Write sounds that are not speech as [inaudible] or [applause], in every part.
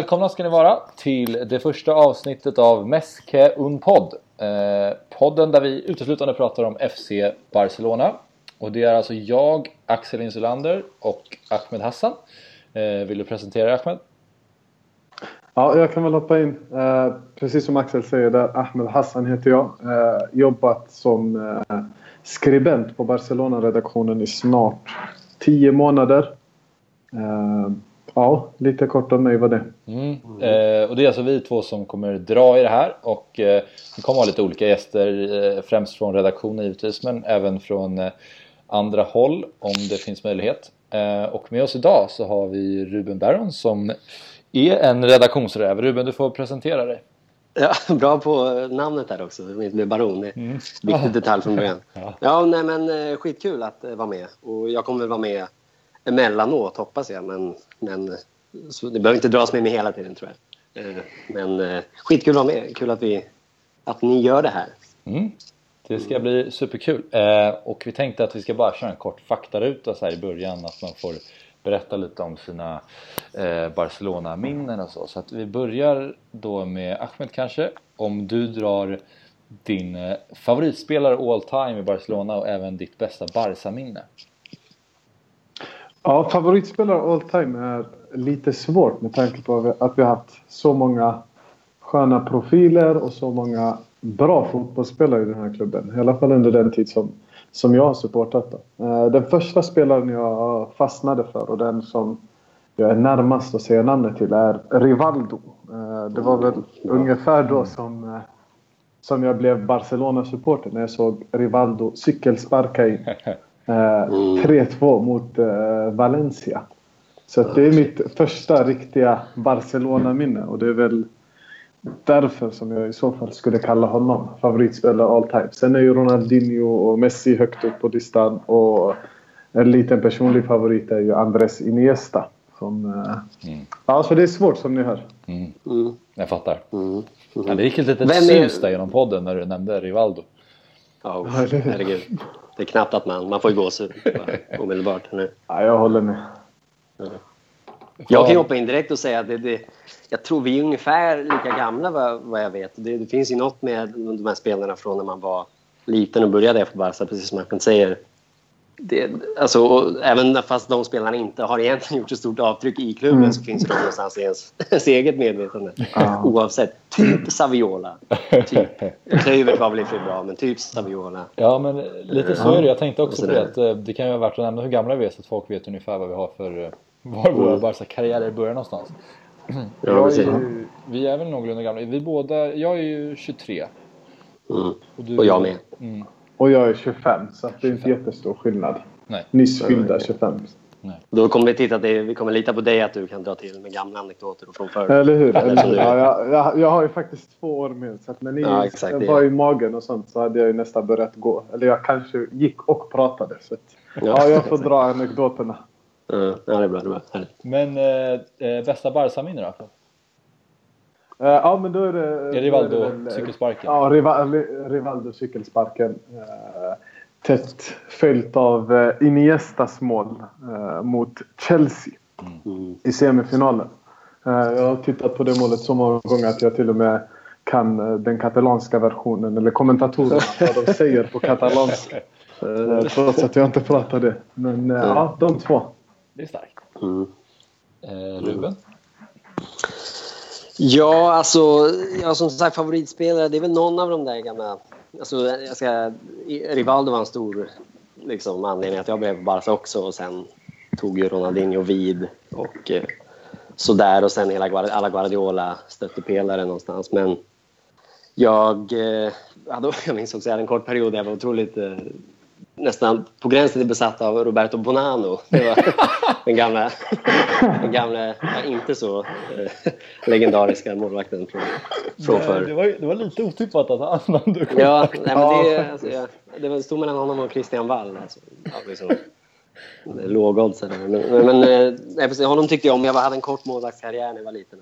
välkomna ska ni vara till det första avsnittet av Meske un podd. Eh, podden där vi uteslutande pratar om FC Barcelona. Och det är alltså jag, Axel Insulander och Ahmed Hassan. Eh, vill du presentera dig Ahmed? Ja, jag kan väl hoppa in. Eh, precis som Axel säger där, Ahmed Hassan heter jag. Eh, jobbat som eh, skribent på Barcelona-redaktionen i snart tio månader. Eh, Eh, ja, lite kort om mig var det. Mm. Eh, och det är alltså vi två som kommer dra i det här och eh, vi kommer ha lite olika gäster, eh, främst från redaktionen givetvis men även från eh, andra håll om det finns möjlighet. Eh, och med oss idag så har vi Ruben Barron som är en redaktionsräv. Ruben, du får presentera dig. Ja, [laughs] bra på namnet där också, med baron. Det är Mm. viktig detalj från början. [laughs] Ja. Ja, nej men eh, skitkul att eh, vara med. Och jag kommer vara med emellanåt hoppas jag. Men, men så det behöver inte dras med mig hela tiden tror jag. Eh, men eh, skitkul att vara med. Kul att, vi, att ni gör det här. Mm. Det ska bli superkul. Eh, och vi tänkte att vi ska bara köra en kort faktaruta så här i början. Att man får berätta lite om sina Barcelona-minnen och så. Så att vi börjar då med Ahmed kanske. Om du drar din favoritspelare all time i Barcelona och även ditt bästa Barca-minne. Ja, favoritspelare all time är lite svårt med tanke på att vi har haft så många sköna profiler och så många bra fotbollsspelare i den här klubben. I alla fall under den tid som, som jag har supportat. Då. Eh, den första spelaren jag fastnade för och den som jag är närmast att säga namnet till är Rivaldo. Eh, det var väl ungefär då som, eh, som jag blev Barcelona-supporter när jag såg Rivaldo cykelsparka in [laughs] eh, 3-2 mot eh, Valencia. Så att det är mitt första riktiga Barcelona-minne och det är väl därför som jag i så fall skulle kalla honom favoritspelare all time. Sen är ju Ronaldinho och Messi högt upp på listan och en liten personlig favorit är ju Andres Iniesta. Som, eh, Mm. Ja, så det är svårt som ni hör. Mm. Mm. Jag fattar. Mm. Ja, det gick ett litet Vem är- sus där genom podden när du nämnde Rivaldo. Ja, det- herregud. Det är knappt att man, man får ju gåshud [laughs] omedelbart. Nu. Ja, jag håller med. Jag kan hoppa in direkt och säga att det, det, jag tror vi är ungefär lika gamla vad, vad jag vet. Det, det finns ju något med de här spelarna från när man var liten och började för Barca, precis som man säger. Det, alltså, och även fast de spelarna inte har egentligen gjort ett stort avtryck i klubben Mm. så finns det någonstans i ens, [laughs] ens eget medvetande. Ja. Oavsett. Typ Saviola. Typ. Var väl i och för sig bra, men typ Saviola. Ja men lite så är det. Jag tänkte också Och på det att eh, det kan ju vara värt att nämna hur gamla vi är så att folk vet ungefär vad vi har för eh, var våra Mm. Barca-karriärer börjar någonstans. [clears throat] Ja, är ju, vi är väl någorlunda gamla. Vi båda, jag är ju 23. Mm. du, Och jag med. Mm, Och jag är 25 så att det är inte jättestor skillnad. nej. Nyss fyllda 25. Då kommer vi titta, det, vi kommer lita på dig att du kan dra till med gamla anekdoter och från förr. Eller hur? Eller hur? Ja, jag, jag, jag har ju faktiskt två år med. Så att när ni Ja, exakt, var är- i magen och sånt så hade jag ju nästan börjat gå. Eller jag kanske gick och pratade. Så att, Ja, ja, jag får dra anekdoterna. Ja, det är bra. Det är bra. Men eh, eh, bästa Barca-minne då? Eh, ja, men då är det... Då är Rivaldo det väl, cykelsparken? Ja, Rivaldo, Rivaldo cykelsparken. Eh, tätt följt av eh, Iniestas mål mot Chelsea Mm. i semifinalen. Jag har tittat på det målet så många gånger att jag till och med kan den katalanska versionen, eller kommentatorerna, [laughs] vad de säger på katalanska. Eh, trots att jag inte pratar det. Men eh, ja, de två. Det är starkt. Mm. Ruben? Ja, alltså, ja, som sagt favoritspelare, det är väl någon av de där gamla... Alltså, jag ska, Rivaldo var en stor liksom, anledning att jag blev Barca också och sen tog ju Ronaldinho vid och eh, sådär och sen hela alla Guardiola stöttepelare någonstans. Men jag, eh, hade, [laughs] jag minns också, jag hade en kort period där jag var otroligt eh, nästan på gränsen till besatt av Roberto Bonanno. Det var [laughs] den gamla, den gamla ja, inte så eh, legendariska målvakten från, från Eh, Det förr. var, det var lite otippat att han du kom. Ja, nej, men det, alltså, jag, det var stod mellan honom och Christian Wall. Alltså, ja, liksom, det är lågodds. eller- Men, men, eh, nej, precis, honom tyckte jag om. Jag hade en kort målvaktskarriär när jag var liten.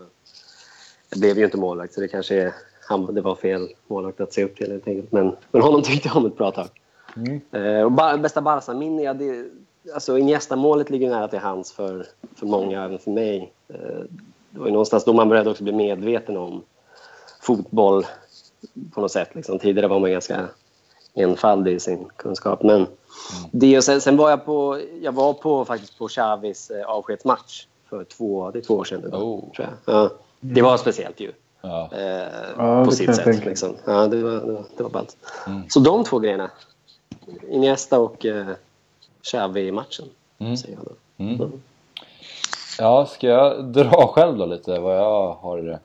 Jag blev ju inte målvakt, så det kanske är, han, det var fel målvakt att se upp till. helt enkelt. Men, men honom tyckte jag om ett bra tag. Mm. Eh, och ba, bästa Barca-minne, ja, det, alltså Iniesta-målet ligger nära till hands för, för många, även för mig. Eh, det var ju någonstans då man började också bli medveten om fotboll på något sätt. Liksom. Tidigare var man ganska enfaldig i sin kunskap. Men mm. det, och sen, sen, var jag på, jag var på, faktiskt på Xavis eh, avskedsmatch för två, det är två år sedan. oh. tror jag. Ja, det var speciellt ju. Ja. Eh, ja, på sitt sätt. Liksom. Ja, det var, det var, det var ballt. Mm. Så de två grejerna. Iniesta och eh, Xavi-matchen. Mm. Säger jag då. Mm. Mm. Ja, ska jag dra själv då lite vad jag har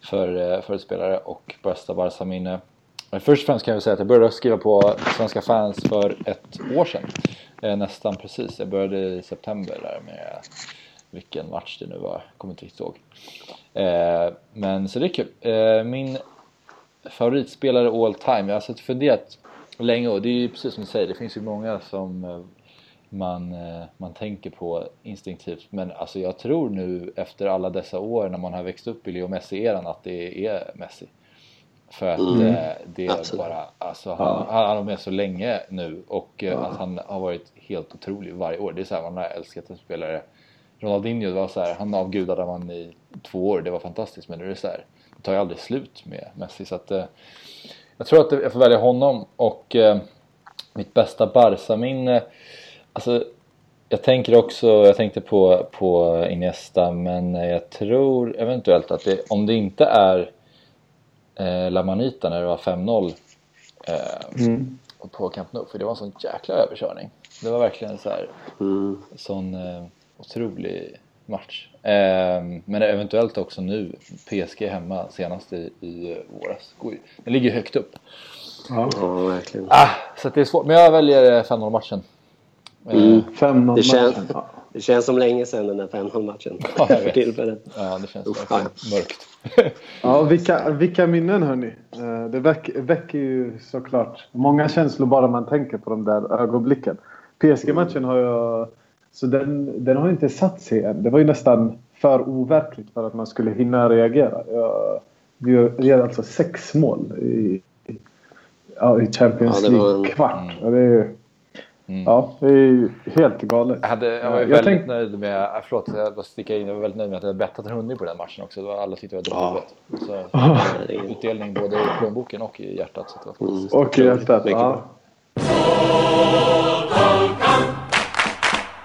för, eh, för spelare och bästa Barca-minne? Först och främst kan jag säga att jag började skriva på Svenska fans för ett år sedan. Eh, nästan precis. Jag började i september där med vilken match det nu var, jag kommer inte riktigt ihåg. Eh, men så det är kul. Eh, min favoritspelare all time, jag har och funderat länge och det är ju precis som du säger, det finns ju många som eh, man, eh, man tänker på instinktivt men alltså jag tror nu efter alla dessa år när man har växt upp i Leo Messi-eran att det är Messi. För att mm. eh, det är Absolut. bara, alltså han, ja. han har med så länge nu och ja. att han har varit helt otrolig varje år. Det är så här, man har älskat en spelare. Ronaldinho, det var så här, han avgudade man i två år, det var fantastiskt men nu är det så här, det tar ju aldrig slut med Messi så att jag tror att jag får välja honom och eh, mitt bästa Barca-minne Alltså, jag tänker också, jag tänkte på, på Iniesta men jag tror eventuellt att det, om det inte är eh, La Manita när det var 5-0 eh, mm. på Camp Nou för det var en sån jäkla överkörning. Det var verkligen så här, mm. sån eh, otrolig match. Eh, men eventuellt också nu, PSG hemma senast i, i våras. Den ligger högt upp. Ja, ja verkligen. Ah, så det är svårt, men jag väljer 5-0 matchen. Mm. 5-0 det, känns, det känns som länge sedan den där 5-0 matchen. [laughs] Ja, för tillfället. Ja, det känns ja. mörkt. ja, vilka, vilka minnen hörni. Eh, det väck, väcker ju såklart många känslor bara man tänker på de där ögonblicken. PSG-matchen har jag... Så den, den har inte satt sig än. Det var ju nästan för overkligt för att man skulle hinna reagera. Jag, vi gör alltså sex mål i, ja, i Champions ja, League-kvart. En... Det är, Mm. Ja, det är ju helt galet. Jag, hade, jag var jag väldigt tänk... nöjd med, äh, förlåt jag bara sticka in, jag var väldigt nöjd med att jag bettat en hundring på den matchen också. Var, alla tyckte det var dåligt. Ja. Så [laughs] utdelning både i plånboken och i hjärtat. Så det var mm. Och i hjärtat, ja.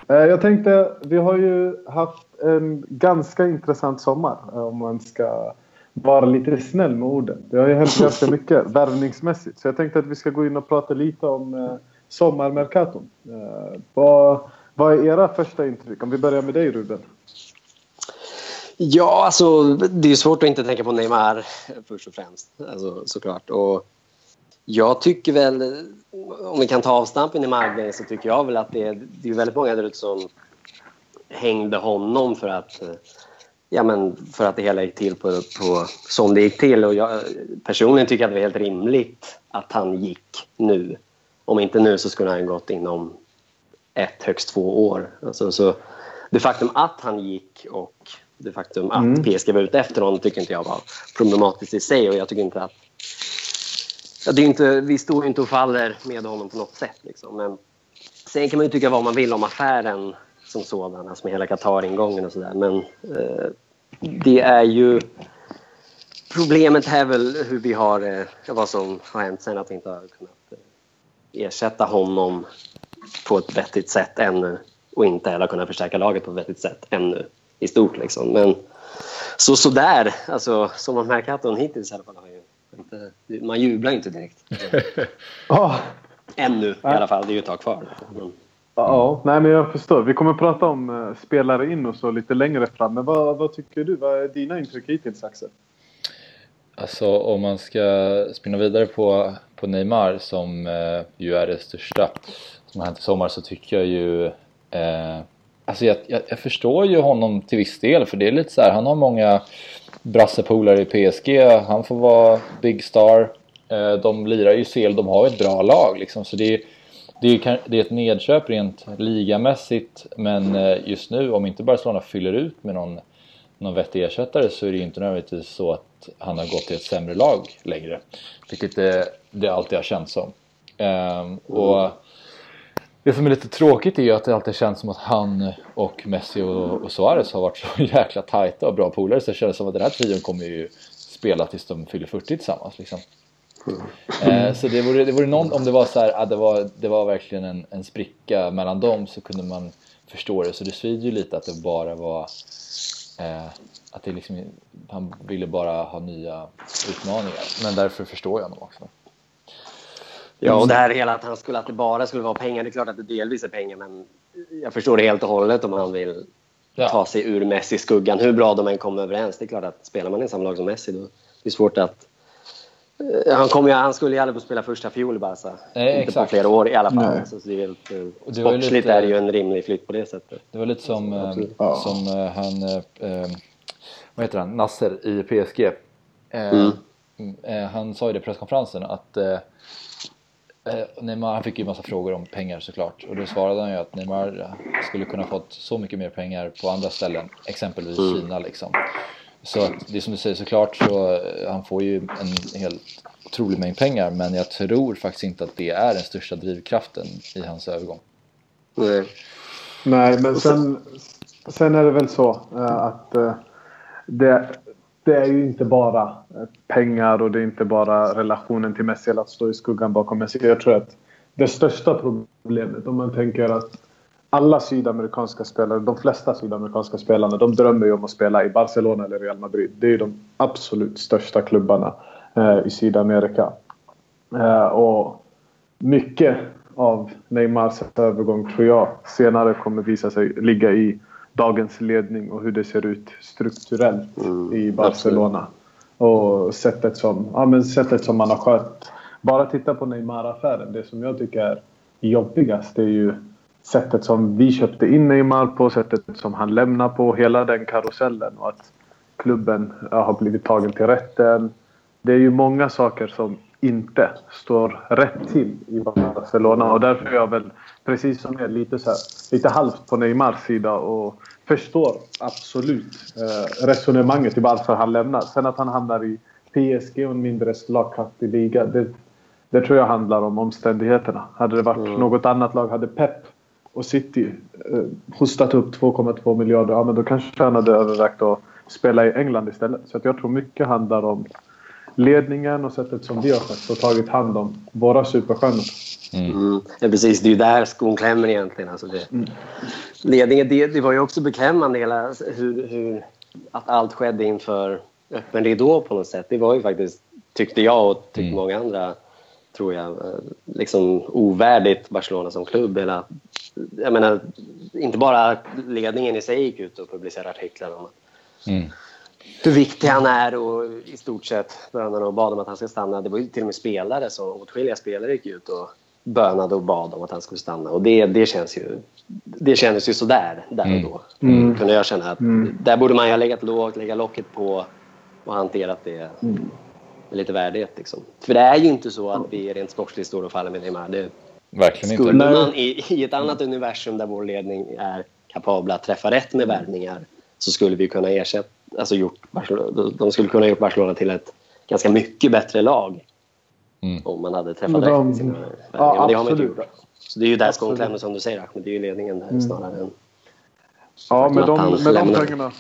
Eh, jag tänkte, vi har ju haft en ganska intressant sommar eh, om man ska vara lite snäll med orden. Det har ju hänt ganska [laughs] mycket värvningsmässigt. Så jag tänkte att vi ska gå in och prata lite om eh, sommarmerkaton. Vad, vad är era första intryck? Om vi börjar med dig Ruben. Ja, alltså det är svårt att inte tänka på Neymar först och främst. Alltså, såklart. Och jag tycker väl, om vi kan ta avstamp i Neymar så tycker jag väl att det är, det är väldigt många där ute som hängde honom för att Ja, men för att det hela gick till på, på som det gick till. Och jag, personligen tycker jag att det var helt rimligt att han gick nu om inte nu så skulle han gått inom ett, högst två år. Alltså, så det faktum att han gick och det faktum att mm. PSG var ute efter honom tycker inte jag var problematiskt i sig. Och jag tycker inte att... Ja, det är inte, vi står ju inte och faller med honom på något sätt. Liksom. Men sen kan man ju tycka vad man vill om affären som sådan, alltså med hela Qatar-ingången och sådär. Men eh, det är ju... Problemet är väl hur vi har, eh, vad som har hänt sen att vi inte har kunnat eh, ersätta honom på ett vettigt sätt ännu och inte heller kunnat förstärka laget på ett vettigt sätt ännu i stort. Liksom. Men så sådär, alltså, som man märker att hon hittills i alla fall har ju inte, man jublar inte direkt. [laughs] oh. Ännu i alla fall, det är ju ett tag kvar. Ja, nej men jag förstår. Vi kommer att prata om uh, spelare in och så lite längre fram. Men vad, vad tycker du? Vad är dina intryck hittills Axel? Alltså om man ska spinna vidare på, på Neymar som eh, ju är det största som har hänt i sommar så tycker jag ju eh, Alltså jag, jag, jag, förstår ju honom till viss del för det är lite så här, han har många brassepolare i PSG, han får vara big star eh, De lirar ju CL, de har ett bra lag liksom så det är det är, det är ett nedköp rent ligamässigt men eh, just nu om inte Barcelona fyller ut med någon någon vettig ersättare så är det ju inte nödvändigtvis så att han har gått till ett sämre lag längre. Vilket det, det alltid har känts som. Ehm, och det som är lite tråkigt är ju att det alltid känns som att han och Messi och, och Suarez har varit så [laughs] jäkla tajta och bra polare så det känns som att den här trion kommer ju spela tills de fyller 40 tillsammans liksom. Eh, så det vore, det vore någon, om det var så här, ah, det, var, det var verkligen en, en spricka mellan dem så kunde man förstå det. Så det svider ju lite att det bara var eh, att det liksom, han ville bara ha nya utmaningar. Men därför förstår jag honom också. Ja, och det här hela att han skulle, att det bara skulle vara pengar. Det är klart att det delvis är pengar, men jag förstår det helt och hållet om han vill Ja. ta sig ur Messi-skuggan. Hur bra de än kommer överens. Det är klart att spelar man i samma lag som Messi, då är det svårt att... Eh, Han, kommer ju, han skulle ju aldrig få spela första fiol i Barca. Nej, Inte exakt. på flera år i alla fall. Nej. Så det är helt, eh, Och det sportsligt lite- är det ju en rimlig flytt på det sättet. Det var lite som, eh. Ja. som han, eh, vad heter han, Nasser i PSG. Eh, Mm. eh, han sa ju det i presskonferensen att eh, Neymar, han fick ju massa frågor om pengar såklart och då svarade han ju att Neymar eh, skulle kunna fått så mycket mer pengar på andra ställen, exempelvis Mm. Kina liksom. Så att det är som du säger såklart så eh, han får ju en helt otrolig mängd pengar men jag tror faktiskt inte att det är den största drivkraften i hans övergång. Nej. Nej, men sen, sen är det väl så eh, att det, det är ju inte bara pengar och det är inte bara relationen till Messi eller att stå i skuggan bakom Messi. Jag tror att det största problemet om man tänker att alla sydamerikanska spelare, de flesta sydamerikanska spelarna, de drömmer ju om att spela i Barcelona eller Real Madrid. Det är ju de absolut största klubbarna eh, i Sydamerika. Eh, och mycket av Neymars övergång tror jag senare kommer visa sig ligga i dagens ledning och hur det ser ut strukturellt Mm, i Barcelona. Och sättet som, ja, men sättet som man har skött. Bara titta på Neymar-affären. Det som jag tycker är jobbigast är ju sättet som vi köpte in Neymar på, sättet som han lämnar på, hela den karusellen. Och att klubben har blivit tagen till rätten. Det är ju många saker som inte står rätt till i Barcelona och därför är jag väl precis som er lite, så här, lite halvt på Neymars sida och förstår absolut eh, resonemanget i varför han lämnar. Sen att han hamnar i PSG och en mindre slagkraftig liga, det, det tror jag handlar om omständigheterna. Hade det varit något annat lag, hade Pep och City eh, hostat upp 2,2 miljarder, ja men då kanske han hade övervägt att spela i England istället. Så att jag tror mycket handlar om ledningen och sättet som vi har skött och tagit hand om våra superstjärnor. Mm. Ja, precis. Det är ju där skon klämmer egentligen. Alltså det, Ledningen, det, det var ju också beklämmande hela, hur, hur, att allt skedde inför öppen ridå på något sätt. Det var ju faktiskt, tyckte jag och tyckte många andra, tror jag, liksom ovärdigt Barcelona som klubb. Eller, jag menar, inte bara ledningen i sig gick ut och publicerade artiklar om Mm. Hur viktig han är och i stort sett bönade och bad om att han ska stanna. Det var ju till och med spelare, så åtskilliga spelare gick ut och bönade och bad om att han skulle stanna. Och det, det känns ju det kändes ju sådär där och då. Mm. Kunde jag känna att där borde man ju ha legat lågt, lägga locket på och hanterat det med lite värdighet. Liksom. För det är ju inte så att vi rent sportsligt står och faller med Neymar. Det, Verkligen inte. skulle Nej. man i, i ett annat universum där vår ledning är kapabla att träffa rätt med värvningar så skulle vi kunna ersätta, alltså gjort Barcelona, de skulle kunna gjort Barcelona till ett ganska mycket bättre lag Mm. om man hade träffat rätt sina Ja. Men det har man inte absolut. gjort. Så det är ju där skon klämmer som du säger Ahmed. Det är ju ledningen där snarare än Ja, med de, med de pengarna.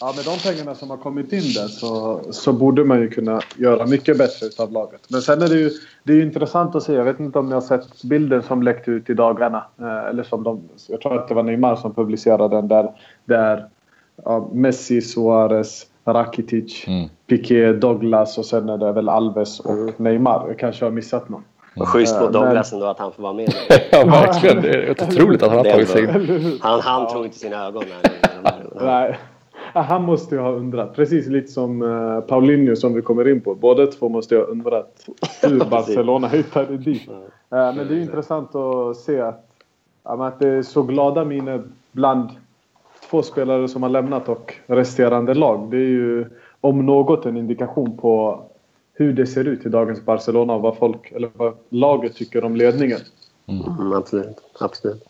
Ja, med de pengarna som har kommit in där så, så borde man ju kunna göra mycket bättre utav laget. Men sen är det ju, det är ju intressant att se. Jag vet inte om ni har sett bilden som läckte ut i dagarna. Eh, eller som de, jag tror att det var Neymar som publicerade den där. Där ja, Messi, Suarez, Rakitic, Mm. Piqué, Douglas och sen är det väl Alves och Neymar. Jag kanske har missat någon. Och schysst på Ja, Douglas ändå att han får vara med. [laughs] Ja, [laughs] verkligen. Det är otroligt att han har tagit sig in. Han, han tror inte sina ögon. När, [laughs] Nej. Ja, Han måste ju ha undrat. Precis lite som uh, Paulinho som vi kommer in på. Båda två måste ju ha undrat hur Barcelona hittade dit. Eh, men det är intressant att se att, ja, att det är så glada miner bland två spelare som har lämnat och resterande lag. Det är ju om något en indikation på hur det ser ut i dagens Barcelona och vad folk, eller vad laget tycker om ledningen. Mm, absolut. absolut.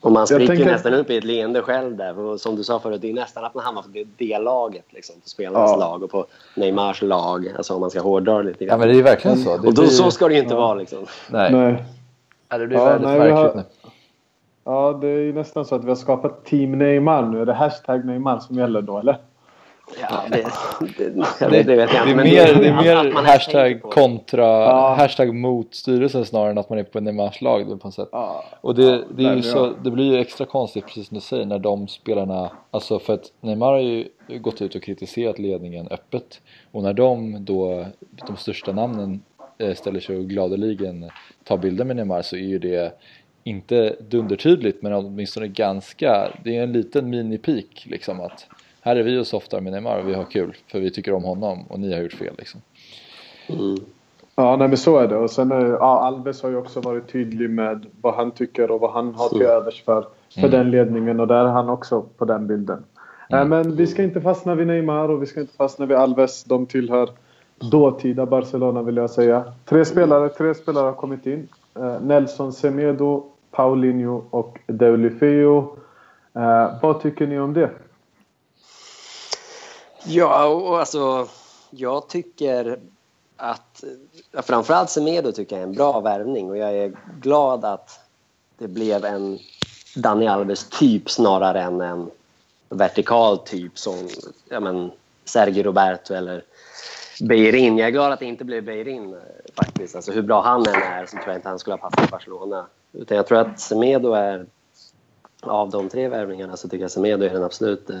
Och man spricker tänker- nästan upp i ett leende själv där. Och som du sa förut, det är nästan att man hamnar på det, laget. Liksom, på spelarnas Ja. lag och på Neymars lag. Alltså om man ska hårdra lite Ja, grann. men det är verkligen så. Det och då, blir- så ska det ju inte vara liksom. Nej. Nej. Ja, det blir väldigt nej, märkligt har... nu. Det är nästan så att vi har skapat Team Neymar nu. Är det hashtag Neymar som gäller då, eller? Ja, det, det, det, det vet jag inte. Det är mer, det är mer hashtag kontra, ja. hashtag mot styrelsen snarare än att man är på Neymars lag på något sätt. Ja. Och det, det, är ju så, det blir ju extra konstigt precis som du säger när de spelarna, alltså för att Neymar har ju gått ut och kritiserat ledningen öppet och när de då, de största namnen eh, ställer sig och gladeligen tar bilder med Neymar så är ju det inte dundertydligt men åtminstone ganska, det är en liten mini-peak liksom att här är vi och softar med Neymar och vi har kul för vi tycker om honom och ni har gjort fel liksom. Mm. Ja, nej, men så är det. Och sen är, ja, Alves har ju också varit tydlig med vad han tycker och vad han har till övers för, för mm. den ledningen och där är han också på den bilden. Mm. men vi ska inte fastna vid Neymar och vi ska inte fastna vid Alves. De tillhör dåtida Barcelona vill jag säga. Tre spelare, tre spelare har kommit in. Eh, Nelson Semedo, Paulinho och Deulofeo. Eh, vad tycker ni om det? Ja, och alltså jag tycker att framförallt Semedo tycker jag är en bra värvning och jag är glad att det blev en Dani Alves typ snarare än en vertikal typ som ja, men, Sergio Roberto eller Beirin. Jag är glad att det inte blev Beirin eh, faktiskt. Alltså hur bra han än är så tror jag inte han skulle ha passat i Barcelona. Utan jag tror att Semedo är av de tre värvningarna så tycker jag Semedo är den absolut eh,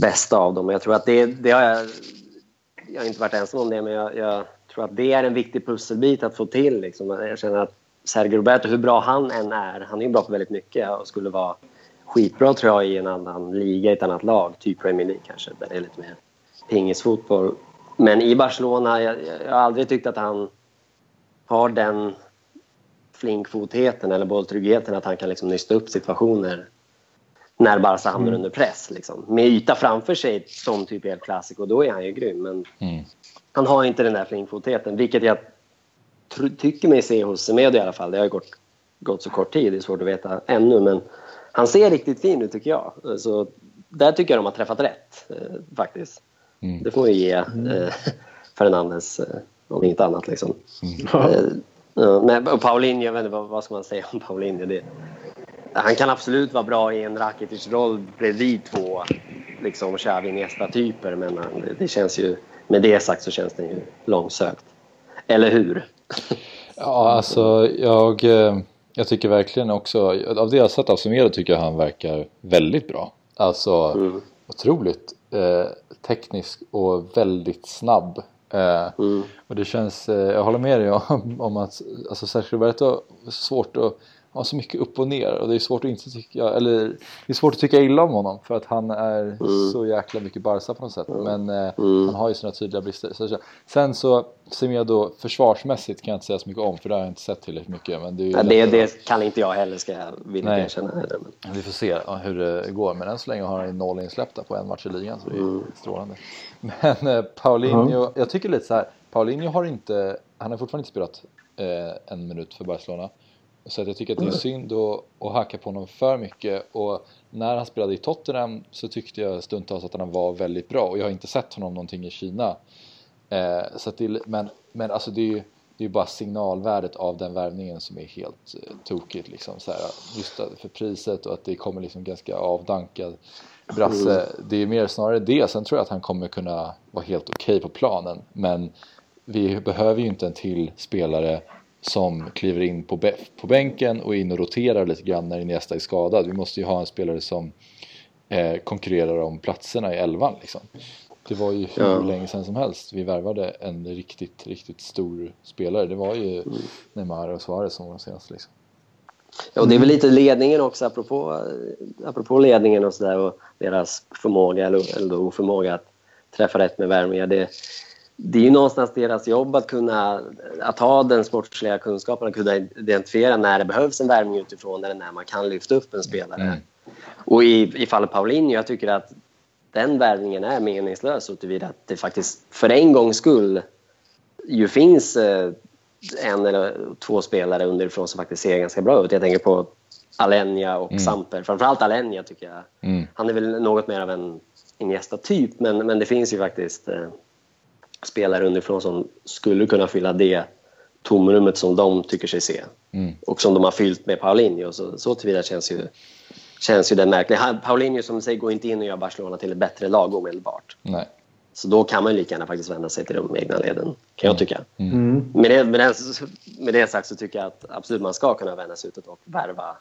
bästa av dem. Jag tror att det, det har jag, jag har inte varit ensam om det, men jag, jag, tror att det är en viktig pusselbit att få till. Liksom. Jag känner att Sergio Roberto, hur bra han än är, han är ju bra på väldigt mycket och skulle vara skitbra tror jag i en annan liga, i ett annat lag, typ Premier League kanske, där det är lite mer pingisfotboll. Men i Barcelona, jag, jag har aldrig tyckt att han har den flinkfotheten eller bolltryggheten att han kan liksom nysta upp situationer när Barca hamnar mm. under press. Liksom. Med yta framför sig som typ El Clasico, då är han ju grym. Men mm. han har inte den där flinkfotheten, vilket jag tycker mig se hos Semedo i alla fall. Det har gått, gått så kort tid, det är svårt att veta ännu. Men han ser riktigt fin ut tycker jag. Så där tycker jag de har träffat rätt eh, faktiskt. Mm. Det får man ju ge eh, [laughs] Fernandes, eh, om inte annat. Liksom. Mm. Men Paulinho, jag vet inte vad, ska man säga om Paulinho? Det, han kan absolut vara bra i en Rakitic-roll bredvid två liksom Xavi Iniesta-typer men det känns ju, med det sagt så känns det ju långsökt. Eller hur? ja, alltså jag, eh, jag tycker verkligen också, av det jag sett av Semedo tycker jag han verkar väldigt bra. Alltså mm. otroligt eh, teknisk och väldigt snabb. Eh, mm. Och det känns, eh, jag håller med dig om, om att alltså Sergio Roberto, svårt att har så mycket upp och ner och det är svårt att inte tycka, eller det är svårt att tycka illa om honom för att han är mm. så jäkla mycket Barca på något sätt. Mm. Men eh, mm. han har ju sina tydliga brister. Så, sen så Semedo försvarsmässigt kan jag inte säga så mycket om för det har jag inte sett tillräckligt mycket. Men det, ja, det, det, kan inte jag heller ska jag vilja erkänna. Heller, men. Vi får se hur det går men än så länge har han noll insläppta på en match i ligan så det är mm. strålande. [laughs] Men eh, Paulinho, jag tycker lite så här, Paulinho har inte, han har fortfarande inte spelat eh, en minut för Barcelona. Så att jag tycker att det är synd att, att hacka på honom för mycket och när han spelade i Tottenham så tyckte jag stundtals att han var väldigt bra och jag har inte sett honom någonting i Kina. Eh, så att det, men, men alltså det är ju det är bara signalvärdet av den värvningen som är helt eh, tokigt liksom så här, just för priset och att det kommer liksom ganska avdankad brasse. Mm. Det är mer snarare det. Sen tror jag att han kommer kunna vara helt okej okay på planen men vi behöver ju inte en till spelare som kliver in på, på bänken och in och roterar lite grann när Iniesta är skadad. Vi måste ju ha en spelare som eh, konkurrerar om platserna i elvan liksom. Det var ju hur ja. länge sedan som helst vi värvade en riktigt, riktigt stor spelare. Det var ju mm. Neymar och Suarez som var de senaste liksom. Ja, och det är väl lite ledningen också, apropå, apropå ledningen och sådär och deras förmåga eller, eller oförmåga att träffa rätt med värvningar. Det, det är ju någonstans deras jobb att kunna att ha den sportsliga kunskapen, att kunna identifiera när det behövs en värvning utifrån eller när man kan lyfta upp en spelare. Mm. Och i, i fallet Paulinho, jag tycker att den värvningen är meningslös så tillvida att det faktiskt för en gångs skull ju finns eh, en eller två spelare underifrån som faktiskt ser ganska bra ut. Jag tänker på Alenia och mm. Samper. Framförallt Alenia tycker jag. Mm. Han är väl något mer av en Iniesta-typ men, men det finns ju faktiskt eh, spelare underifrån som skulle kunna fylla det tomrummet som de tycker sig se. Mm. Och som de har fyllt med Paulinho. Så, så tillvida känns ju, känns ju det märkligt. Han- Paulinho som säger går inte in och gör Barcelona till ett bättre lag omedelbart. Nej. Så då kan man ju lika gärna faktiskt vända sig till de egna leden, kan jag tycka. Mm. Med, det, med, det, med det sagt så tycker jag att absolut man ska kunna vända sig utåt och värva,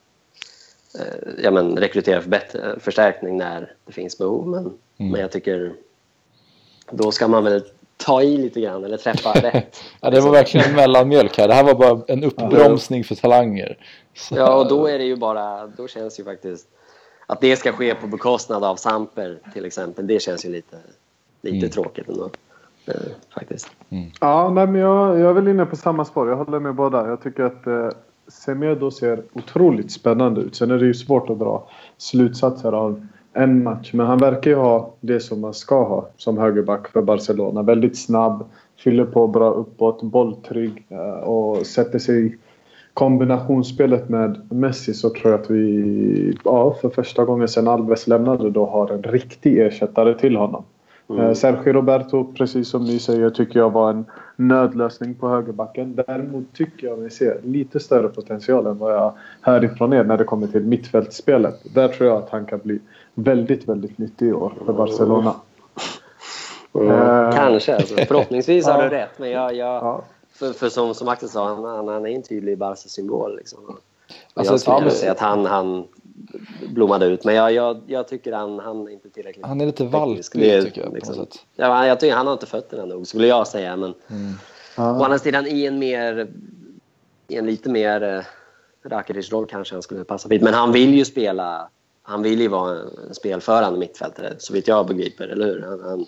eh, ja, men, rekrytera för bättre, förstärkning när det finns behov. Men, men jag tycker då ska man väl ta i lite grann eller träffa [laughs] rätt. Ja, det var verkligen en mellanmjölk här. Det här var bara en uppbromsning för talanger. Så, Ja, och då är det ju bara, då känns ju faktiskt att det ska ske på bekostnad av Samper till exempel. Det känns ju lite, lite Mm. tråkigt ändå. Eh, faktiskt. Ja, nej, men jag, jag är väl inne på samma spår. Jag håller med båda. Jag tycker att eh, Semedo ser otroligt spännande ut. Sen är det ju svårt att dra slutsatser av en match. Men han verkar ju ha det som man ska ha som högerback för Barcelona. Väldigt snabb, fyller på bra uppåt, bolltrygg eh, och sätter sig i kombinationsspelet med Messi så tror jag att vi ja, för första gången sedan Alves lämnade då har en riktig ersättare till honom. Eh, Sergio Roberto, precis som ni säger, tycker jag var en nödlösning på högerbacken. Däremot tycker jag mig se lite större potential än vad jag hör ifrån er när det kommer till mittfältsspelet. Där tror jag att han kan bli väldigt, väldigt nyttig i år för Barcelona. Eh, Kanske. Alltså. Förhoppningsvis har du [laughs] rätt. Men jag, jag, Ja. för, för som, som Axel sa, han, han, han är en tydlig Barca-symbol. Liksom. Alltså, jag skulle ja, gärna men- säga att han, han blommade ut. Men jag, jag, jag tycker han, han är inte tillräckligt Han är lite valpig tycker jag på liksom-. Ja, jag tycker han har inte fötterna nog, skulle jag säga. Men Ja. å andra sidan i en mer... I en lite mer eh, Rakitic-roll kanske han skulle passa fint. Men han vill ju spela... Han vill ju vara en spelförande mittfältare, så vitt jag begriper. Eller hur? Han, han,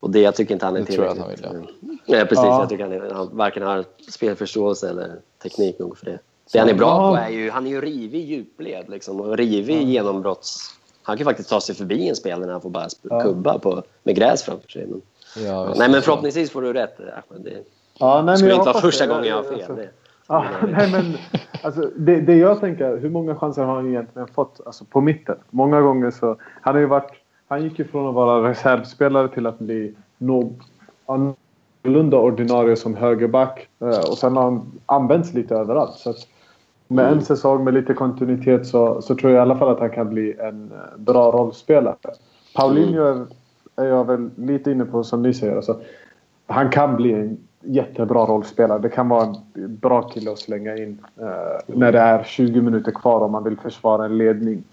och det jag tycker inte han är Det tror jag att tillräckligt... han Nej, precis. Ja. Jag tycker han, är, han varken har spelförståelse eller teknik nog för det. Det han är bra Ja. på är ju... Han är ju rivig i djupled liksom, och rivig i genombrotts... Han kan faktiskt ta sig förbi en spelare när han får bara Ja. kubba på, med gräs framför sig. Men, Ja, nej, men förhoppningsvis får du rätt, Ahmed. Det Ja, nej, skulle jag inte vara första det. gången jag har fel. Det. Ja, [laughs] nej men [laughs] alltså, det, det jag tänker, hur många chanser har han egentligen fått alltså, på mitten? Många gånger så... Han har ju varit... Han gick ju från att vara reservspelare till att bli annorlunda ordinarie som högerback. Eh, och sen har han använts lite överallt. Så att med en säsong med lite kontinuitet så, så tror jag i alla fall att han kan bli en eh, bra rollspelare. Paulinho är, är jag väl lite inne på som ni säger. Alltså, han kan bli en jättebra rollspelare. Det kan vara en bra kille att slänga in eh, när det är 20 minuter kvar om man vill försvara en ledning.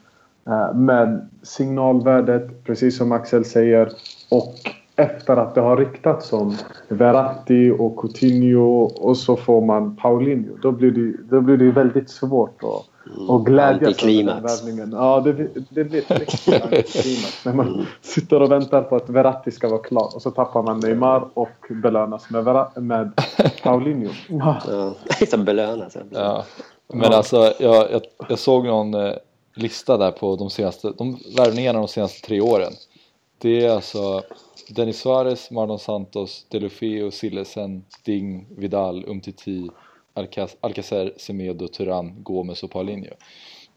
Eh, men signalvärdet, precis som Axel säger, och efter att det har riktats om Verratti och Coutinho och så får man Paulinho. Då blir det, då blir det väldigt svårt att, att glädjas över den värvningen. Ja, det, det blir ett riktigt [laughs] antiklimax. När man sitter och väntar på att Verratti ska vara klar och så tappar man Neymar och belönas med, Verra- med Paulinho. [laughs] Ja. [laughs] Ja, belönas. Ja. Men alltså, jag, jag, jag såg någon eh, lista där på de senaste, de värvningarna de senaste tre åren. Det är alltså Denis Suarez, Marlon Santos, Delofeo, Sillesen, Ding, Vidal, Umtiti, Alcaz- Alcacer, Semedo, Turan, Gomes och Paulinho.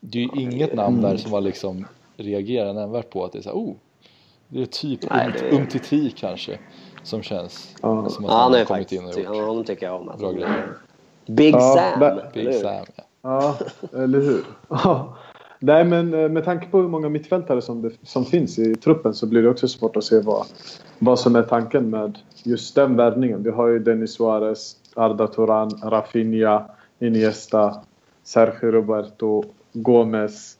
Det är ju inget namn där som man liksom reagerar nämnvärt på att det är så här, oh, det är typ Nej, det- Umtiti kanske som känns Ja. som att Ja, han han har kommit faktiskt... in och gjort Honom tycker jag om. Alltså. bra grejer. Big Ja, Sam, Big hur? Sam, ja. Ja, eller hur? Nej, men eh, med tanke på hur många mittfältare som, det, som finns i truppen så blir det också svårt att se vad, vad som är tanken med just den värvningen. Vi har ju Denis Suarez, Arda Turan, Rafinha, Iniesta, Sergio Roberto, Gomes,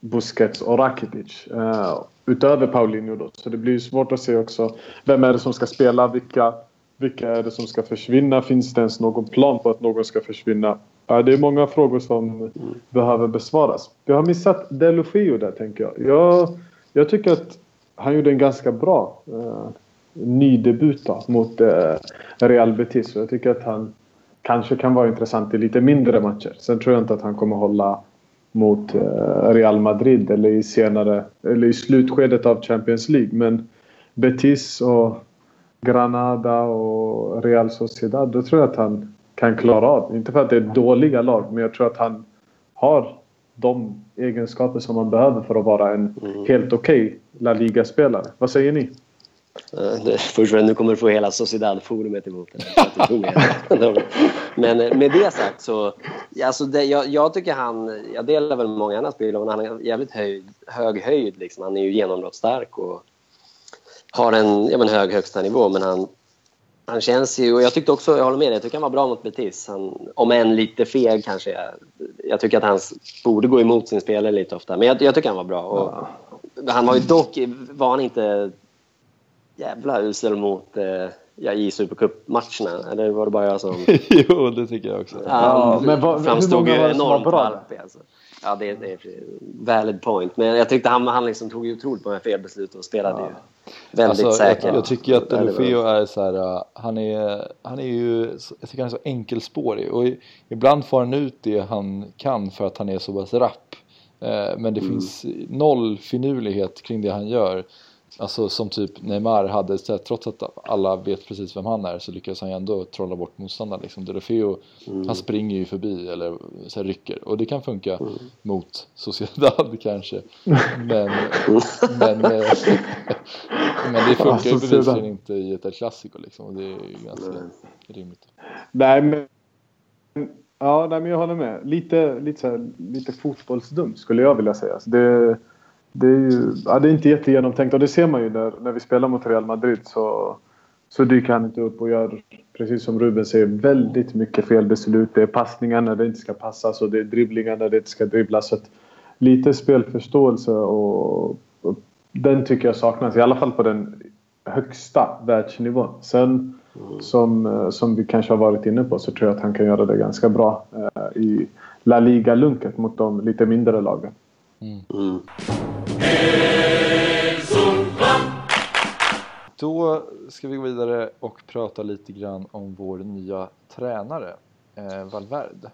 Busquets och Rakitic. Uh, utöver Paulinho då. Så det blir ju svårt att se också vem är det som ska spela, vilka, vilka är det som ska försvinna? Finns det ens någon plan på att någon ska försvinna? Ja, det är många frågor som behöver besvaras. Vi har missat Delofeo där tänker jag. jag. Jag tycker att han gjorde en ganska bra eh, ny debut då, mot eh, Real Betis. Jag tycker att han kanske kan vara intressant i lite mindre matcher. Sen tror jag inte att han kommer hålla mot eh, Real Madrid eller i senare eller i slutskedet av Champions League. Men Betis och Granada och Real Sociedad, då tror jag att han kan klara av. Inte för att det är dåliga lag, men jag tror att han har de egenskaper som man behöver för att vara en helt okej La Liga-spelare. Vad säger ni? Uh, först nu kommer du få hela Sociedad-forumet emot dig. [laughs] Men eh, med det sagt så... Alltså det, jag, jag, tycker han... Jag delar väl många andra spelare, men han har jävligt höjd, hög höjd. Liksom. Han är ju genombrottsstark och har en ja, men hög högsta nivå. Men han, han känns ju... Och jag tyckte också, jag håller med dig, jag tycker han var bra mot Betis. Han, om än lite feg kanske. Jag, jag tycker att han borde gå emot sin spelare lite ofta. Men jag, jag tycker han var bra. Och, ja. Han var ju dock, var han inte jävla usel mot eh, ja, i Supercup-matcherna. Eller var det bara jag som... [laughs] jo, det tycker jag också. Ja, men vad, framstod ju enormt valpig alltså. Ja, det, det är valid point. Men jag tyckte han, han liksom tog ju otroligt många felbeslut och spelade ja. ju väldigt alltså, säkert. Jag, jag, tycker att Delofeo är så här, uh, han är, han är ju, jag tycker han är så enkelspårig och ibland får han ut det han kan för att han är så pass rapp. Uh, men det mm. finns noll finurlighet kring det han gör. Alltså som typ Neymar hade, trots att alla vet precis vem han är så lyckas han ju ändå trolla bort motståndaren. Liksom. Delofeo, mm. han springer ju förbi eller så här, rycker och det kan funka mm. mot Sociedad [laughs] kanske. Men, [laughs] men, med, men det funkar ju bevisligen inte i ett El Clasico liksom och det är ju ganska mm. rimligt. Nej men, ja, nej, men jag håller med. Lite, lite, så här, lite fotbollsdumt skulle jag vilja säga. Så det det är ju ja, det är inte jättegenomtänkt och det ser man ju när, när vi spelar mot Real Madrid så, så dyker han inte upp och gör precis som Ruben säger väldigt mycket felbeslut. Det är passningar när det inte ska passas och det är dribblingar när det inte ska dribblas. Så lite spelförståelse och, och, den tycker jag saknas i alla fall på den högsta världsnivån. Sen mm. som, som vi kanske har varit inne på så tror jag att han kan göra det ganska bra eh, i La Liga-lunket mot de lite mindre lagen. Mm. Mm. Då ska vi gå vidare och prata lite grann om vår nya tränare, eh, Valverde.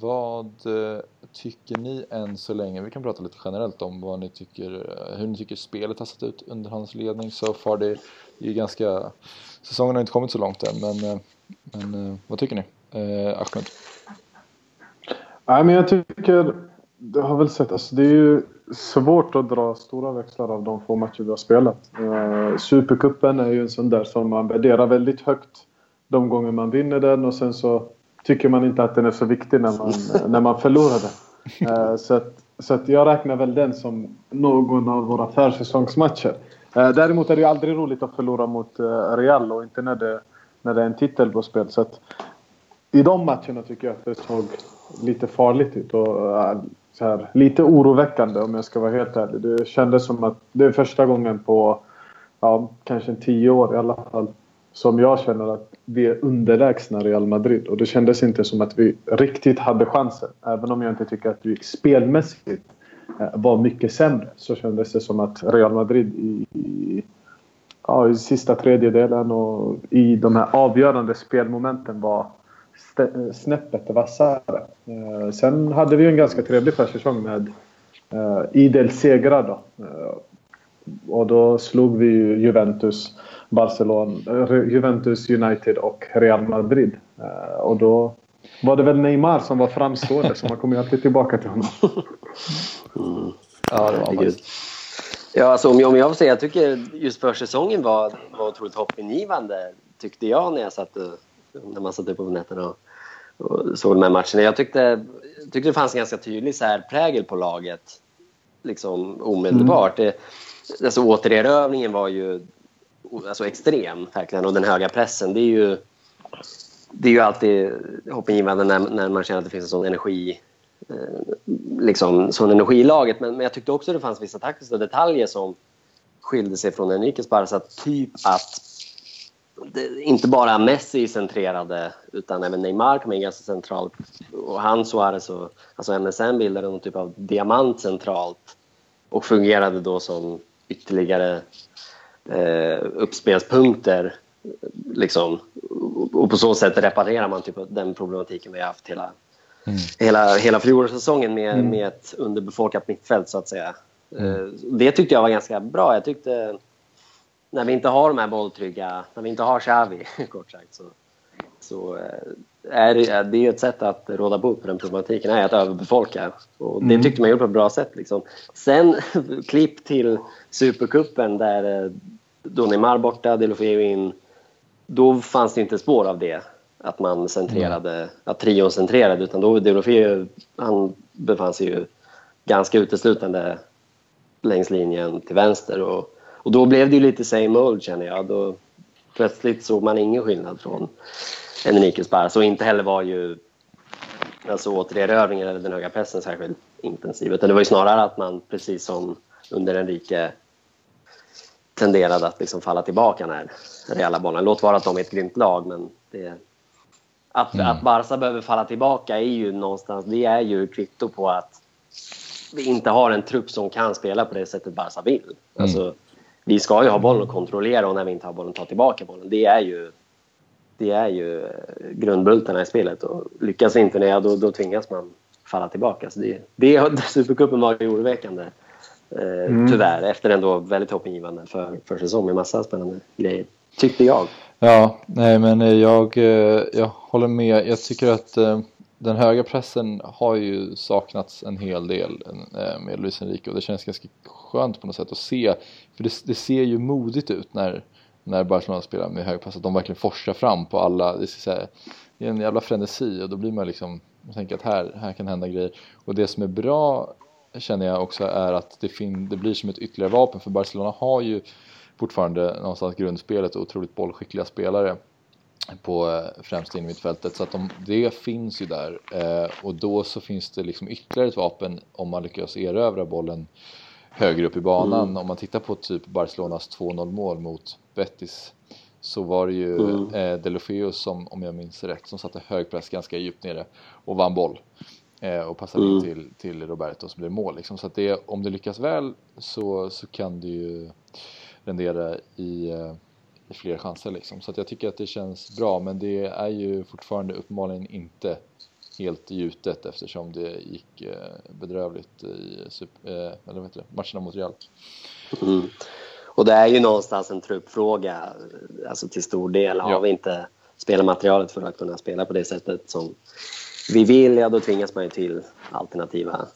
Vad eh, tycker ni än så länge? Vi kan prata lite generellt om vad ni tycker, eh, hur ni tycker spelet har sett ut under hans ledning so far. Det är ju ganska, säsongen har inte kommit så långt än, men, eh, men vad tycker ni? Eh, Ahmed? Nej, men jag tycker, det har väl sett, alltså det är ju svårt att dra stora växlar av de få matcher vi har spelat. Eh, Supercupen är ju en sån där som man värderar väldigt högt de gånger man vinner den och sen så tycker man inte att den är så viktig när man, när man förlorar den. Eh, så att, så att jag räknar väl den som någon av våra försäsongsmatcher. Eh, däremot är det ju aldrig roligt att förlora mot eh, Real och inte när det, när det är en titel på spel. Så att, i de matcherna tycker jag att det såg lite farligt ut. Och, eh, så här, lite oroväckande om jag ska vara helt ärlig. Det kändes som att det är första gången på ja, kanske tio år i alla fall som jag känner att vi är underlägsna Real Madrid. Och det kändes inte som att vi riktigt hade chansen. Även om jag inte tycker att vi spelmässigt eh, var mycket sämre så kändes det som att Real Madrid i, i, ja, i sista tredjedelen och i de här avgörande spelmomenten var snäppet vassare. Eh, sen hade vi en ganska trevlig försäsong med eh, idel segrar då. Eh, och då slog vi Juventus, Barcelona, Juventus United och Real Madrid. Och då var det väl Neymar som var framstående så man kommer ju alltid tillbaka till honom. Mm. Ja, det var man. Ja, alltså, om, jag, om jag får säga, jag tycker just försäsongen var, var otroligt hoppingivande tyckte jag när jag satt när man satt upp på nätterna och, och såg de här matcherna. Jag tyckte, tyckte det fanns en ganska tydlig särprägel på laget liksom omedelbart. Mm. Det, alltså, återerövringen var ju alltså, extrem, verkligen. Och den höga pressen, det är ju, det är ju alltid hoppingivande när, när man känner att det finns en sån energi eh, liksom, sån energi i laget. Men, men jag tyckte också att det fanns vissa taktiska detaljer som skilde sig från Enriques Barca. Typ att inte bara Messi centrerade utan även Neymar kom in ganska centralt. Och han Suarez och alltså MSN bildade någon typ av diamant centralt och fungerade då som ytterligare eh, uppspelspunkter. Liksom. Och på så sätt reparerar man typ den problematiken vi har haft hela, mm. hela, hela fjolårssäsongen med, mm. med ett underbefolkat mittfält så att säga. Mm. Eh, det tyckte jag var ganska bra. Jag tyckte när vi inte har de här bolltrygga, när vi inte har Xavi [laughs] kort sagt så, så eh, är det, det är ett sätt att råda bot på den problematiken är att överbefolka. Och det mm. tyckte man gjorde på ett bra sätt. Liksom. Sen [laughs] klipp till Supercupen där, då Neymar borta, Delofeu in. Då fanns det inte spår av det. Att man centrerade, att trion centrerade. Utan då Delofeu, han befann sig ju ganska uteslutande längs linjen till vänster. Och, och då blev det ju lite same old känner jag. Då, plötsligt såg man ingen skillnad från Enrique Sparras. Och inte heller var ju alltså återerövringen eller den höga pressen särskilt intensiv. Utan det var ju snarare att man, precis som under Enrique, tenderade att liksom falla tillbaka när reella bollen... Låt vara att de är ett grymt lag, men det, att, mm. att Barca behöver falla tillbaka är ju någonstans... Det är ju kvitto på att vi inte har en trupp som kan spela på det sättet Barca vill. Mm. Alltså, vi ska ju ha bollen och kontrollera och när vi inte har bollen ta tillbaka bollen. Det är ju, det är ju grundbultarna i spelet. Och lyckas vi inte det, då, då tvingas man falla tillbaka. Så det, det, [laughs] Supercupen var ju oroväckande. Eh, mm. Tyvärr, efter en då väldigt hoppingivande för, för säsong med massa spännande grejer. Tyckte jag. Ja, nej men jag, eh, jag håller med. Jag tycker att eh, den höga pressen har ju saknats en hel del med Luis Enrique och det känns ganska skönt på något sätt att se. För det, det ser ju modigt ut när, när Barcelona spelar med hög press, att de verkligen forsar fram på alla. Det, är, det är en jävla frenesi och då blir man liksom, man tänker att här, här kan hända grejer. Och det som är bra känner jag också är att det, fin, det blir som ett ytterligare vapen för Barcelona har ju fortfarande någonstans grundspelet och otroligt bollskickliga spelare på eh, främst in mittfältet så att de, det finns ju där eh, och då så finns det liksom ytterligare ett vapen om man lyckas erövra bollen högre upp i banan. Mm. Om man tittar på typ Barcelonas 2-0 mål mot Betis så var det ju mm. eh, Delofeus som, om jag minns rätt, som satte hög press ganska djupt nere och vann boll eh, och passade mm. in till, till Roberto som blev mål. Liksom. Så att det, om det lyckas väl så, så kan det ju rendera i eh, fler chanser liksom. Så att jag tycker att det känns bra men det är ju fortfarande uppenbarligen inte helt gjutet eftersom det gick eh, bedrövligt i super, eh, eller heter det, matcherna mot Real. Mm. Och det är ju någonstans en truppfråga, alltså till stor del. Har ja. vi inte spelarmaterialet för att kunna spela på det sättet som vi vill, ja då tvingas man ju till alternativa mm.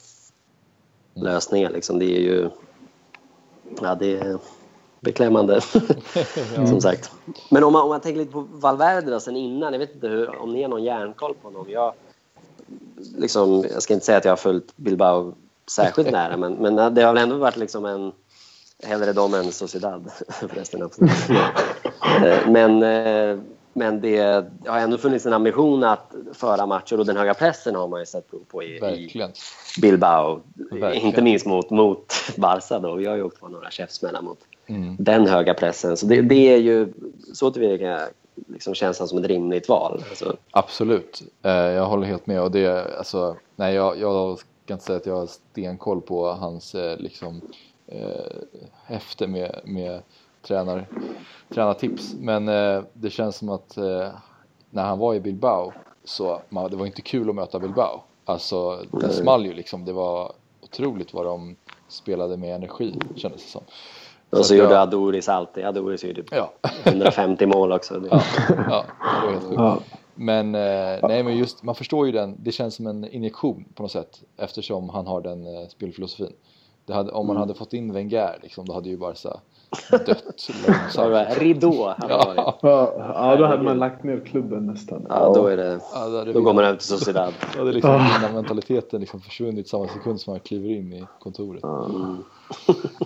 lösningar. Liksom. Det är ju... Ja, det beklämmande, [laughs] [laughs] som sagt. Men om man, om man tänker lite på Valverde då, sen innan, jag vet inte hur, om ni har någon järnkoll på honom. Jag, liksom, jag ska inte säga att jag har följt Bilbao särskilt nära, men, men det har väl ändå varit liksom en hellre dem än Sociedad [laughs] förresten. Eh, men, eh, men det har ändå funnits en ambition att föra matcher och den höga pressen har man ju sett prov på i, i Bilbao. Verkligen. Inte minst mot, mot Barca då. Vi har ju åkt på några käftsmällar mot mm. den höga pressen. Så det, det är ju så tillvida liksom känns han som ett rimligt val. Alltså. Absolut, eh, jag håller helt med. Och det, alltså, nej, jag, jag ska inte säga att jag har stenkoll på hans eh, liksom, eh, häfte med, med tränar, tränartips. Men eh, det känns som att eh, när han var i Bilbao så man, det var inte kul att möta Bilbao. Alltså det small ju liksom. Det var otroligt vad de spelade med energi kändes det som. Och så, så gjorde jag... Adoris alltid. Adoris gjorde ja. 150 mål också. [laughs] Ja, ja det var helt sjukt. Ja. Men, eh, nej, men just, man förstår ju den, det känns som en injektion på något sätt eftersom han har den eh, spelfilosofin. Hade, om man mm. hade fått in Wenger liksom, då hade ju Barca dött långsamt. Ridå hade ja. ja. ja, då hade man lagt ner klubben nästan. Ja, då, är det, ja, då, då går man över till Sociedad. [laughs] Då hade liksom oh. mentaliteten liksom försvunnit samma sekund som man kliver in i kontoret. Mm.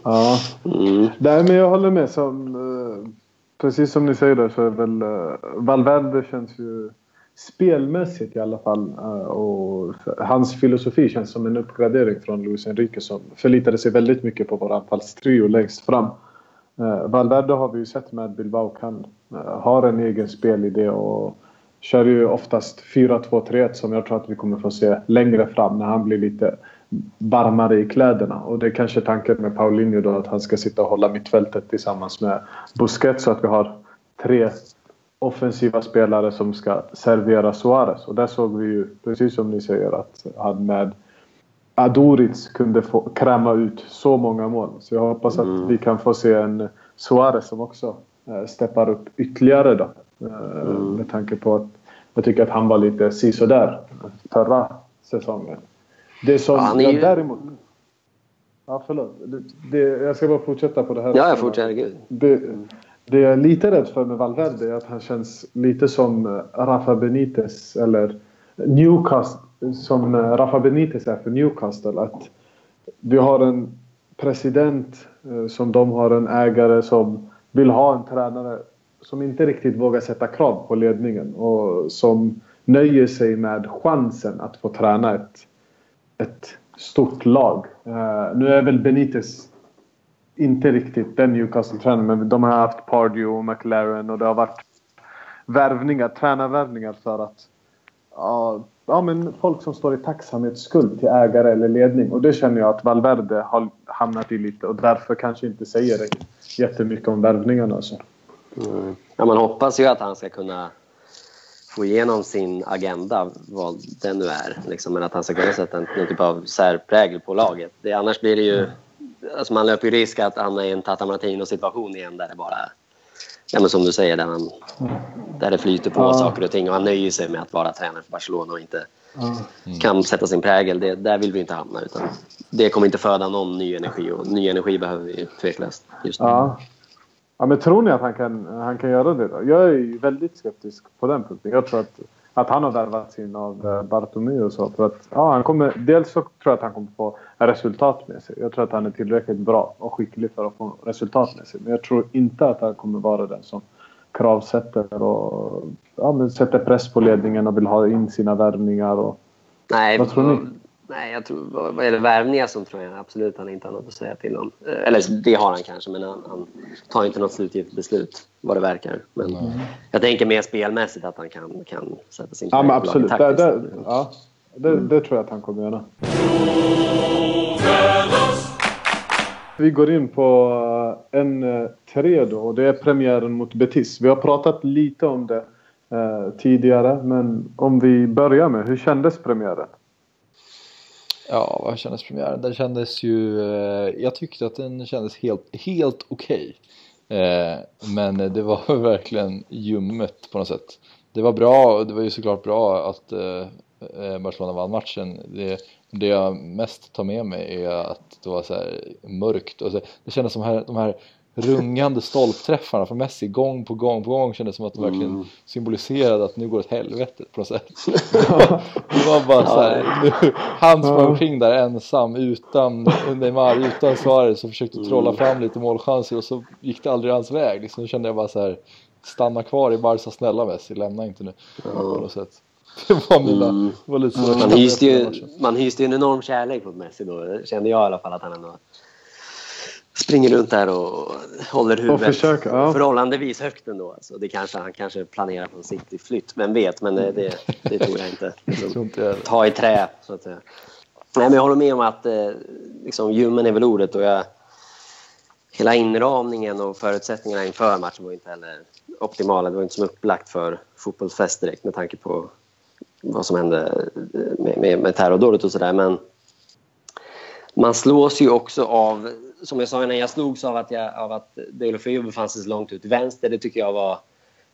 ja, mm. Nej, men jag håller med. Som, eh, precis som ni säger där så är väl uh, Valverde känns ju spelmässigt i alla fall uh, och hans filosofi känns som en uppgradering från Luis Enrique som förlitade sig väldigt mycket på vår anfallstrio längst fram. Eh, Valverde har vi ju sett med Bilbao kan eh, har en egen spelidé och kör ju oftast 4-2-3-1 som jag tror att vi kommer få se längre fram när han blir lite varmare i kläderna. Och det är kanske tanken med Paulinho då att han ska sitta och hålla mittfältet tillsammans med Busquets så att vi har tre offensiva spelare som ska servera Suarez. Och där såg vi ju, precis som ni säger, att han med Aduriz kunde få kräma ut så många mål. Så jag hoppas att mm. vi kan få se en Suarez som också äh, steppar upp ytterligare då. Äh, mm. Med tanke på att jag tycker att han var lite sisådär förra säsongen. Det som ja, ju... däremot... Ja, förlåt. Det, jag ska bara fortsätta på det här. Ja, jag fortsätter. Det, det jag är lite rädd för med Valverde är att han känns lite som eh, Rafa Benitez eller Newcastle. Som eh, Rafa Benitez är för Newcastle. Att vi har en president eh, som de har en ägare som vill ha en tränare som inte riktigt vågar sätta krav på ledningen och som nöjer sig med chansen att få träna ett, ett stort lag. Uh, nu är väl Benitez inte riktigt den Newcastle-tränaren men de har haft Pardew och McLaren och det har varit värvningar, tränarvärvningar för att ja, ja, men folk som står i tacksamhetsskuld till ägare eller ledning. Och det känner jag att Valverde har hamnat i lite och därför kanske inte säger jättemycket om värvningarna. Alltså. Mm. Ja, man hoppas ju att han ska kunna få igenom sin agenda, vad den nu är. Liksom, men att han ska kunna sätta en, någon typ av särprägel på laget. Det, annars blir det ju... Alltså man löper ju risk att hamna i en Tata Martino-situation igen där det bara... Ja, men som du säger, där, man, där det flyter på ja. saker och ting och han nöjer sig med att vara tränare för Barcelona och inte mm. kan sätta sin prägel. Det, där vill vi inte hamna. Utan det kommer inte föda någon ny energi och ny energi behöver vi tveklöst just nu. Ja. Ja, men tror ni att han kan, han kan göra det då? Jag är väldigt skeptisk på den punkten. Jag tror att, att han har värvats in av eh, Bartomeu och så. För att, ja, han kommer, dels så tror jag att han kommer få resultat med sig. Jag tror att han är tillräckligt bra och skicklig för att få resultat med sig. Men jag tror inte att han kommer vara den som kravsätter och ja, sätter press på ledningen och vill ha in sina värvningar. Och, Nej, vad tror ni? Nej, jag tror, vad det värvningar som tror jag absolut han inte har något att säga till om. Eh, eller det har han kanske, men han, han tar inte något slutgiltigt beslut vad det verkar. Men mm. jag tänker mer spelmässigt att han kan, kan sätta sin Ja, men absolut. Det, det, ja, det, det, tror jag att han kommer göra. Vi går in på en eh, tre då och det är premiären mot Betis. Vi har pratat lite om det eh, tidigare men om vi börjar med, hur kändes premiären? Ja, vad kändes premiären? Den kändes ju... Eh, jag tyckte att den kändes helt, helt okej. Okay. Men det var [laughs] verkligen ljummet på något sätt. Det var bra, och det var ju såklart bra att eh, Barcelona vann matchen. Det, det jag mest tar med mig är att det var så mörkt och så, det kändes som här, de här rungande stolpträffarna från Messi gång på gång på gång kändes som att de verkligen mm. symboliserade att nu går det åt helvete på något sätt. [laughs] det var bara så här, nu, han sprang omkring där ensam utan Neymar, utan Suarez och försökte trolla mm. fram lite målchanser och så gick det aldrig hans väg. Liksom kände jag bara så här, stanna kvar i Barca snälla Messi, lämna inte nu. På något sätt. [laughs] Det var mina, mm. var lite så man, hyste ju, man hyste ju en enorm kärlek mot Messi då, kände jag i alla fall att han ändå springer runt där och håller huvudet och försöker, ja. förhållandevis högt ändå. Alltså, det kanske, han kanske planerar på en City-flytt, vem vet? Men det, det, det tror jag inte. [laughs] Liksom, ta i trä, så att säga. Nej, men jag håller med om att eh, liksom, ljummen är väl ordet. Och jag, hela inramningen och förutsättningarna inför matchen var inte heller optimala. Det var inte som upplagt för fotbollsfest direkt med tanke på vad som hände med, med, med terrordådet och sådär. Men man slås ju också av som jag sa innan, jag slogs av att, jag, av att Deulofeu befann sig så långt ut vänster. Det tycker jag var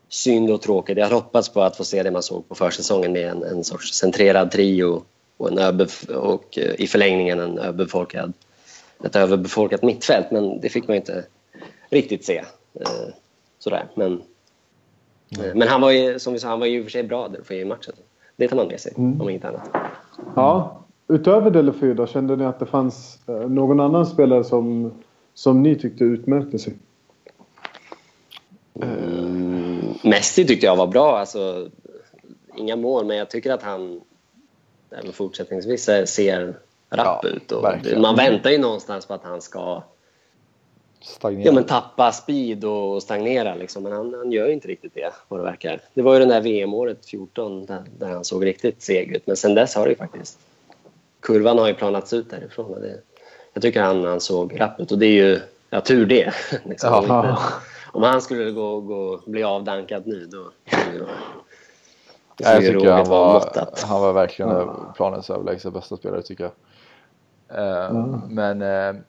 synd och tråkigt. Jag hade hoppats på att få se det man såg på försäsongen med en, en sorts centrerad trio och, en och uh, i förlängningen en överbefolkad, ett överbefolkat mittfält. Men det fick man inte riktigt se. Uh, sådär. Men, uh, men han var ju, som vi sa, han var ju i och för sig bra där i matchen. Det tar man med sig, mm. om inte annat. Ja, Utöver Delefeu då, kände ni att det fanns eh, någon annan spelare som, som ni tyckte utmärkte sig? Mm, Messi tyckte jag var bra. Alltså, inga mål, men jag tycker att han även fortsättningsvis ser rapp ja, ut. Och man väntar ju någonstans på att han ska Ja, men tappa speed och stagnera. Liksom. Men han, han gör inte riktigt det, vad det verkar. Det var ju det där VM-året 14 där, där, han såg riktigt seg ut. Men sen dess har det ju faktiskt kurvan har ju planats ut därifrån. Och det, jag tycker han, han såg rapp ut och det är ju ja, tur det. [laughs] Liksom. Ja. Om han skulle gå, gå, bli avdankad nu då skulle ja, jag tycker han var, han var verkligen ja. planens överlägset bästa spelare tycker jag. Eh, mm. Men eh,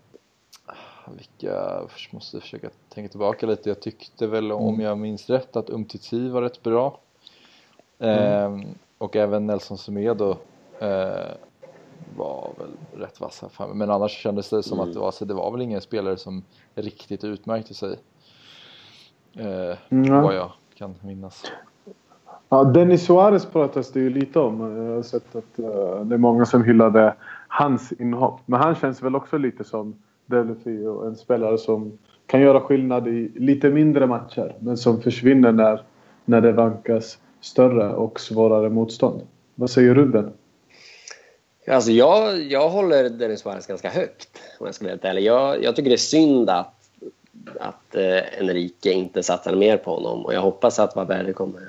vilka, jag måste försöka tänka tillbaka lite. Jag tyckte väl mm. om jag minns rätt att Umtiti var rätt bra. Eh, mm. Och även Nelson Semedo eh, var väl rätt vassa. Men annars kändes det som Mm. att det var, så det var väl ingen spelare som riktigt utmärkte sig. Eh, Mm. Vad jag kan minnas. Ja, Dennis Suarez pratas det ju lite om. Jag har sett att eh, det är många som hyllade hans inhopp. Men han känns väl också lite som Delefio. En spelare som kan göra skillnad i lite mindre matcher. Men som försvinner när, när det vankas större och svårare motstånd. Vad säger Ruben? Alltså jag, jag håller Dennis Suarez ganska högt om jag ska vara helt ärlig. Jag, jag tycker det är synd att, att eh, Enrique inte satsar mer på honom och jag hoppas att Valverde kommer,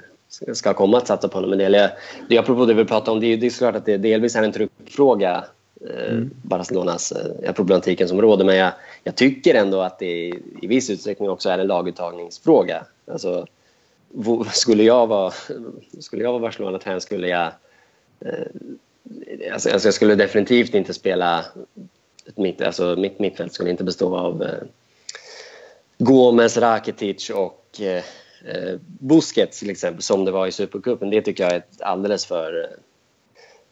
ska- komma att satsa på honom. Men det, är- det apropå det vi pratade om, det det är såklart att det delvis är en truppfråga eh, Barcelonas eh, problematiken som råder men jag, jag tycker ändå att det i, viss utsträckning också är en laguttagningsfråga. Alltså, skulle jag vara, skulle jag vara Barcelona-tränare skulle jag Alltså, Alltså, alltså jag skulle definitivt inte spela... Ett mitt, alltså mitt mittfält skulle inte bestå av eh, Gomes, Rakitic och eh, eh Busquets till exempel, som det var i Supercupen. Det tycker jag är ett alldeles för eh,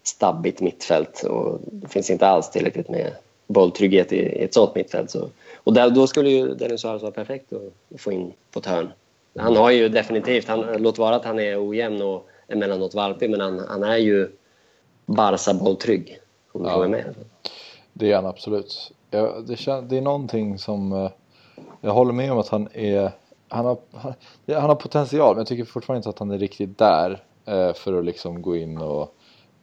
stabbigt mittfält och det finns inte alls tillräckligt med bolltrygghet i, i ett sånt mittfält. Så. Och där, då skulle ju Dennis Suarez vara perfekt att, att få in på ett hörn. Han har ju definitivt, han, låt vara att han är ojämn och emellanåt valpig, men han, han är ju Barca-bolltrygg. Om du Ja. med. Det är han absolut. Ja, det, kän, det är någonting som... eh, Jag håller med om att han är... Han har, han, han har potential men jag tycker fortfarande inte att han är riktigt där eh, för att liksom gå in och...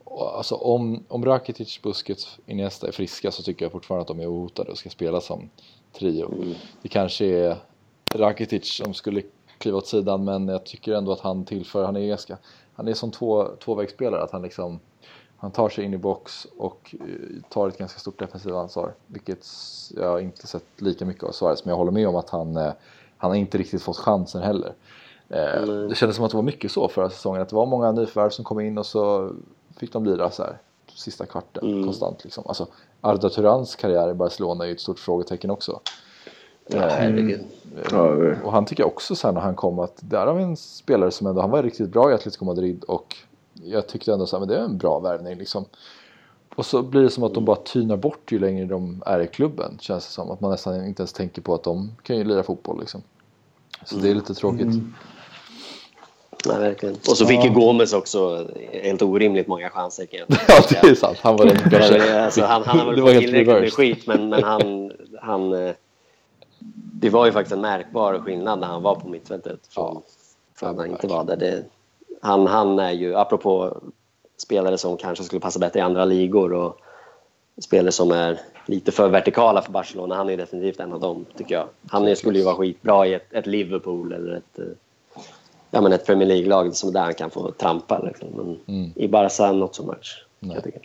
och alltså om, om Rakitic, Busquets, Iniesta är friska så tycker jag fortfarande att de är ohotade och ska spela som trio. Det kanske är Rakitic som skulle kliva åt sidan men jag tycker ändå att han tillför, han är ganska, han är som två, tvåvägsspelare att han liksom han tar sig in i box och eh, tar ett ganska stort defensivt ansvar. Vilket jag inte sett lika mycket av Suarez. Men jag håller med om att han, eh, han har inte riktigt fått chansen heller. Nej. Det kändes som att det var mycket så förra säsongen. Att det var många nyförvärv som kom in och så fick de lira så här sista kvarten Mm. konstant. Liksom. Alltså, Arda Turans karriär i Barcelona är ju ett stort frågetecken också. Det- Och han tycker jag också sen när han kom att där har vi en spelare som ändå, han var riktigt bra i Atletico Madrid och jag tyckte ändå så här, men det är en bra värvning liksom. Och så blir det som att de bara tynar bort ju längre de är i klubben känns det som. Att man nästan inte ens tänker på att de kan ju lira fotboll liksom. Så det är lite tråkigt. Mm. Ja, verkligen. Och så fick ju Gomes också helt orimligt många chanser. Kan jag [laughs] Ja det är sant, han var den kanske. Alltså, han, han har [laughs] väl fått helt tillräckligt med skit men, men [laughs] han, han... eh, Det var ju faktiskt en märkbar skillnad när han var på mittfältet från, Ja. från att han inte var där. Det, han, han är ju, apropå spelare som kanske skulle passa bättre i andra ligor och spelare som är lite för vertikala för Barcelona. Han är definitivt en av dem, tycker jag. Han är, skulle ju vara skitbra i ett, ett Liverpool eller ett, eh, ja, men ett Premier League-lag som där han kan få trampa. Liksom. Men Mm. i Barca, not so much. Nej. Jag tycker.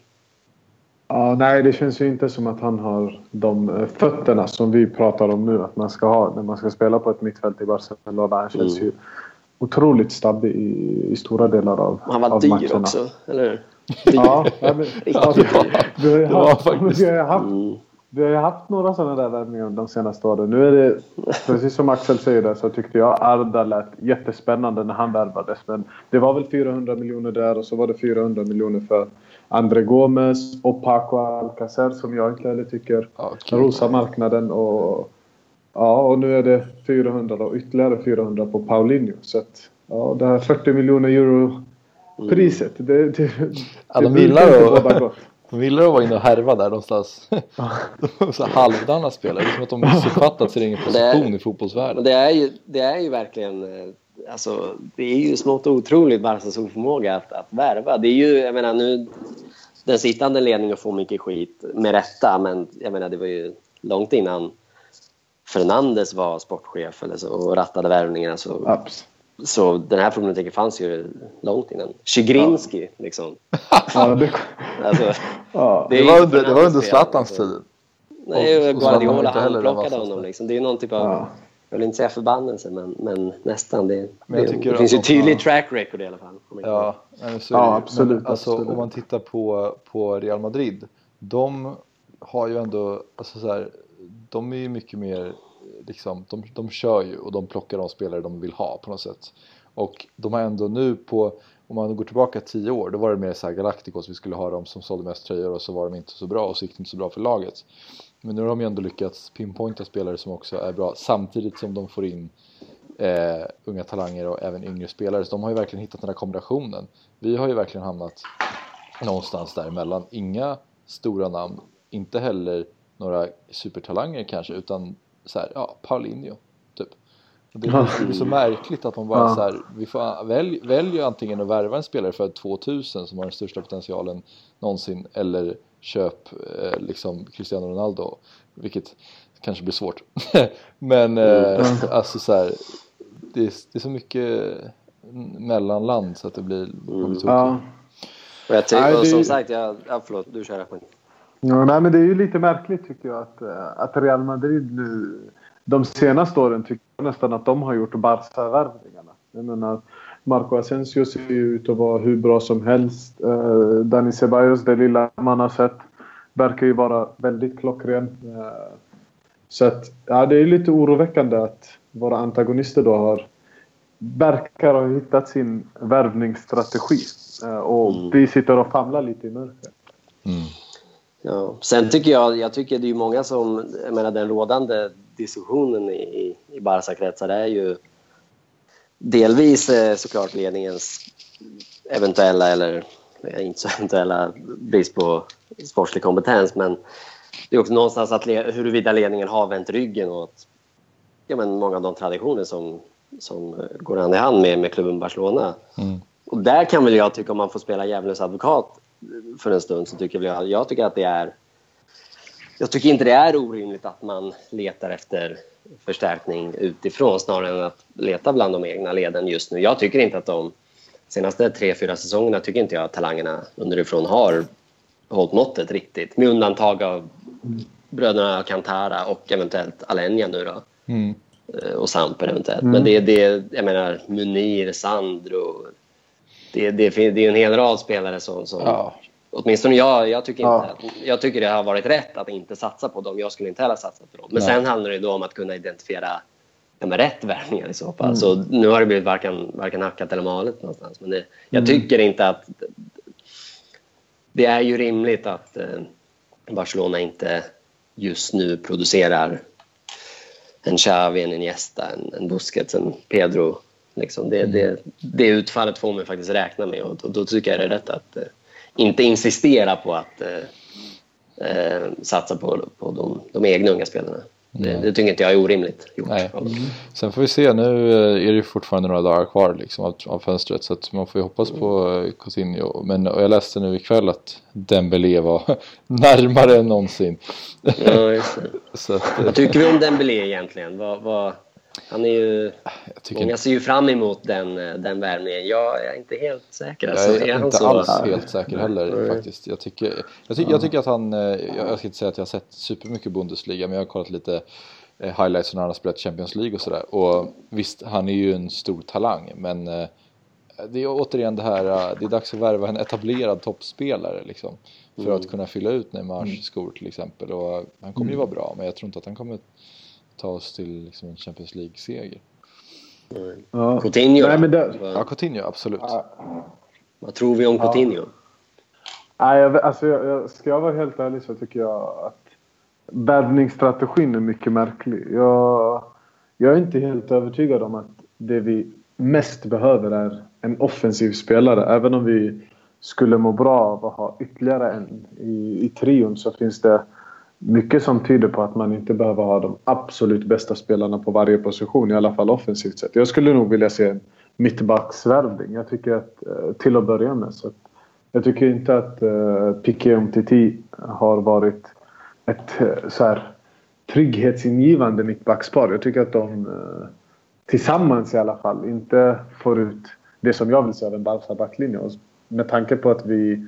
Ja, nej, det känns ju inte som att han har de eh, fötterna som vi pratar om nu att man ska ha när man ska spela på ett mittfält i Barcelona. Han känns Mm. ju otroligt stabbig i, i stora delar av, Han var av dyr matcherna. också, eller hur? Ja, men, vi, har haft, vi, har haft, Mm. vi har ju haft några sådana där värvningar de senaste åren. Nu är det, precis som Axel säger där, så tyckte jag Arda lät jättespännande när han värvades. Men det var väl 400 miljoner där och så var det 400 miljoner för André Gomes och Paco Alcacer som jag inte heller tycker kul. rosar marknaden. Och, ja, och nu är det 400 och ytterligare 400 på Paulinho. Så att, ja, det här 40 miljoner euro priset. Det, det, Ja, de gillar inte att- båda gott. [laughs] De gillar att vara inne och härva där någonstans. [laughs] så halvdana spelare, det är som att de missuppfattat sin egen [laughs] position i fotbollsvärlden. det är ju, det är ju verkligen... eh, Alltså, det är ju smått otroligt Barcas oförmåga att, att värva. Det är ju, jag menar nu... Den sittande ledningen får mycket skit, med rätta, men jag menar det var ju långt innan Fernandes var sportchef eller så, och rattade värvningarna. Så, Abs. så den här problematiken fanns ju långt innan. Liksom. [laughs] Ja, det, Alltså, ja. Det var under, det var under Zlatans alltså. tid. Nej, Och- Guardiola handplockade honom. Liksom. Det är ju någon typ av, Ja. jag vill inte säga förbannelse, men, men nästan. Det, Men det, det finns ju tydlig track record i alla fall. Ja, nej, så är Ja, absolut, Men, alltså, absolut. Om man tittar på, på Real Madrid. De har ju ändå, alltså så här, de är ju mycket mer, liksom, de, de kör ju och de plockar de spelare de vill ha på något sätt. Och de har ändå nu på, om man går tillbaka tio år, då var det mer så här Galacticos, vi skulle ha dem som sålde mest tröjor och så var de inte så bra och så gick det inte så bra för laget. Men nu har de ju ändå lyckats pinpointa spelare som också är bra samtidigt som de får in eh, unga talanger och även yngre spelare. Så de har ju verkligen hittat den här kombinationen. Vi har ju verkligen hamnat någonstans däremellan. Inga stora namn, inte heller några supertalanger kanske, utan så här, ja, Paulinho, typ. Och det är så märkligt att man bara ja. så här, vi får välj, välj antingen att värva en spelare för 2000 som har den största potentialen någonsin eller köp eh, liksom Cristiano Ronaldo, vilket kanske blir svårt. [laughs] Men eh, alltså så här, det, är, det är så mycket mellanland så att det blir, mm. ja. Och jag tycker, och som sagt, jag, ja, förlåt, du kör på. Ja, nej, men det är ju lite märkligt tycker jag att, eh, att Real Madrid nu de senaste åren tycker jag nästan att de har gjort Barca-värvningarna. Jag menar, Marco Asensio ser ju ut att vara hur bra som helst. Uh, Dani Ceballos, det lilla man har sett, verkar ju vara väldigt klockren. Uh, så att, ja, det är lite oroväckande att våra antagonister då har verkar ha hittat sin värvningsstrategi. Uh, och mm. vi sitter och famlar lite i mörkret. Mm. Ja. Sen tycker jag, jag tycker det är många som, jag menar den rådande diskussionen i, i Barca-kretsar är ju delvis eh, såklart ledningens eventuella eller inte så eventuella brist på sportslig kompetens men det är också någonstans att huruvida ledningen har vänt ryggen åt ja, men många av de traditioner som, som eh, går hand i hand med, med klubben Barcelona. Mm. Och där kan väl jag tycka, om man får spela djävulens advokat för en stund, så tycker jag, jag tycker att det är jag tycker inte det är orimligt att man letar efter förstärkning utifrån snarare än att leta bland de egna leden just nu. Jag tycker inte att de senaste tre, fyra säsongerna tycker inte jag att talangerna underifrån har hållit måttet riktigt. Med undantag av bröderna Cantara och eventuellt Alenia nu då. Mm. Eh, och Samper eventuellt. Mm. Men det är det, jag menar Munir, Sandro. Det, det, det är en hel rad spelare som, som ja. Åtminstone jag, jag, tycker inte, ja. jag tycker det har varit rätt att inte satsa på dem. Jag skulle inte heller satsa på dem. Men Nej. sen handlar det då om att kunna identifiera ja, med rätt värvningar i så fall. Mm. Så nu har det blivit varken, varken hackat eller malet någonstans. Men det, jag mm. tycker inte att... Det är ju rimligt att eh, Barcelona inte just nu producerar en Xavi, en Iniesta, en, en Busquets, en Pedro. Liksom det, mm. det, det utfallet får man faktiskt räkna med och då, då tycker jag det är rätt att eh, inte insistera på att eh, eh, satsa på, på de, de egna unga spelarna. Det, det, tycker inte jag är orimligt gjort. Nej. Mm. Sen får vi se, nu är det ju fortfarande några dagar kvar liksom av, av fönstret så att man får ju hoppas på eh, Coutinho. Men jag läste nu ikväll att Dembélé var [laughs] närmare än någonsin. Ja, just det. [laughs] så att, Vad tycker vi om Dembélé egentligen? Vad, vad, han är ju... Många ser ju fram emot den, den värvningen. Jag är inte helt säker. Jag är, är inte så... alls helt säker heller mm. faktiskt. Jag tycker, jag, tycker, jag tycker att han... Eh, jag ska inte säga att jag har sett supermycket Bundesliga men jag har kollat lite eh, highlights när han har spelat Champions League och sådär. Och visst, han är ju en stor talang men eh, det är återigen det här, det är dags att värva en etablerad toppspelare liksom. För mm. att kunna fylla ut Neymars mm. skor till exempel. Och han kommer ju mm. vara bra men jag tror inte att han kommer ta oss till liksom, en Champions League-seger. Mm. Ja. Coutinho Nej, men det... Ja, Coutinho, absolut. Ja. Vad tror vi om ja. Coutinho? Nej, jag, alltså, jag, jag, ska jag vara helt ärlig så tycker jag att värvningsstrategin är mycket märklig. Jag, jag är inte helt övertygad om att det vi mest behöver är en offensiv spelare. Även om vi skulle må bra av att ha ytterligare en i, i trion så finns det mycket som tyder på att man inte behöver ha de absolut bästa spelarna på varje position, i alla fall offensivt sett. Jag skulle nog vilja se en mittbacksvärvning. Jag tycker att, eh, till att börja med. Så jag tycker inte att eh, uh, Piqué Umtiti har varit ett uh, så här, trygghetsingivande mittbackspar. Jag tycker att de uh, tillsammans i alla fall inte får ut det som jag vill se av en Barca backlinje. Med tanke på att vi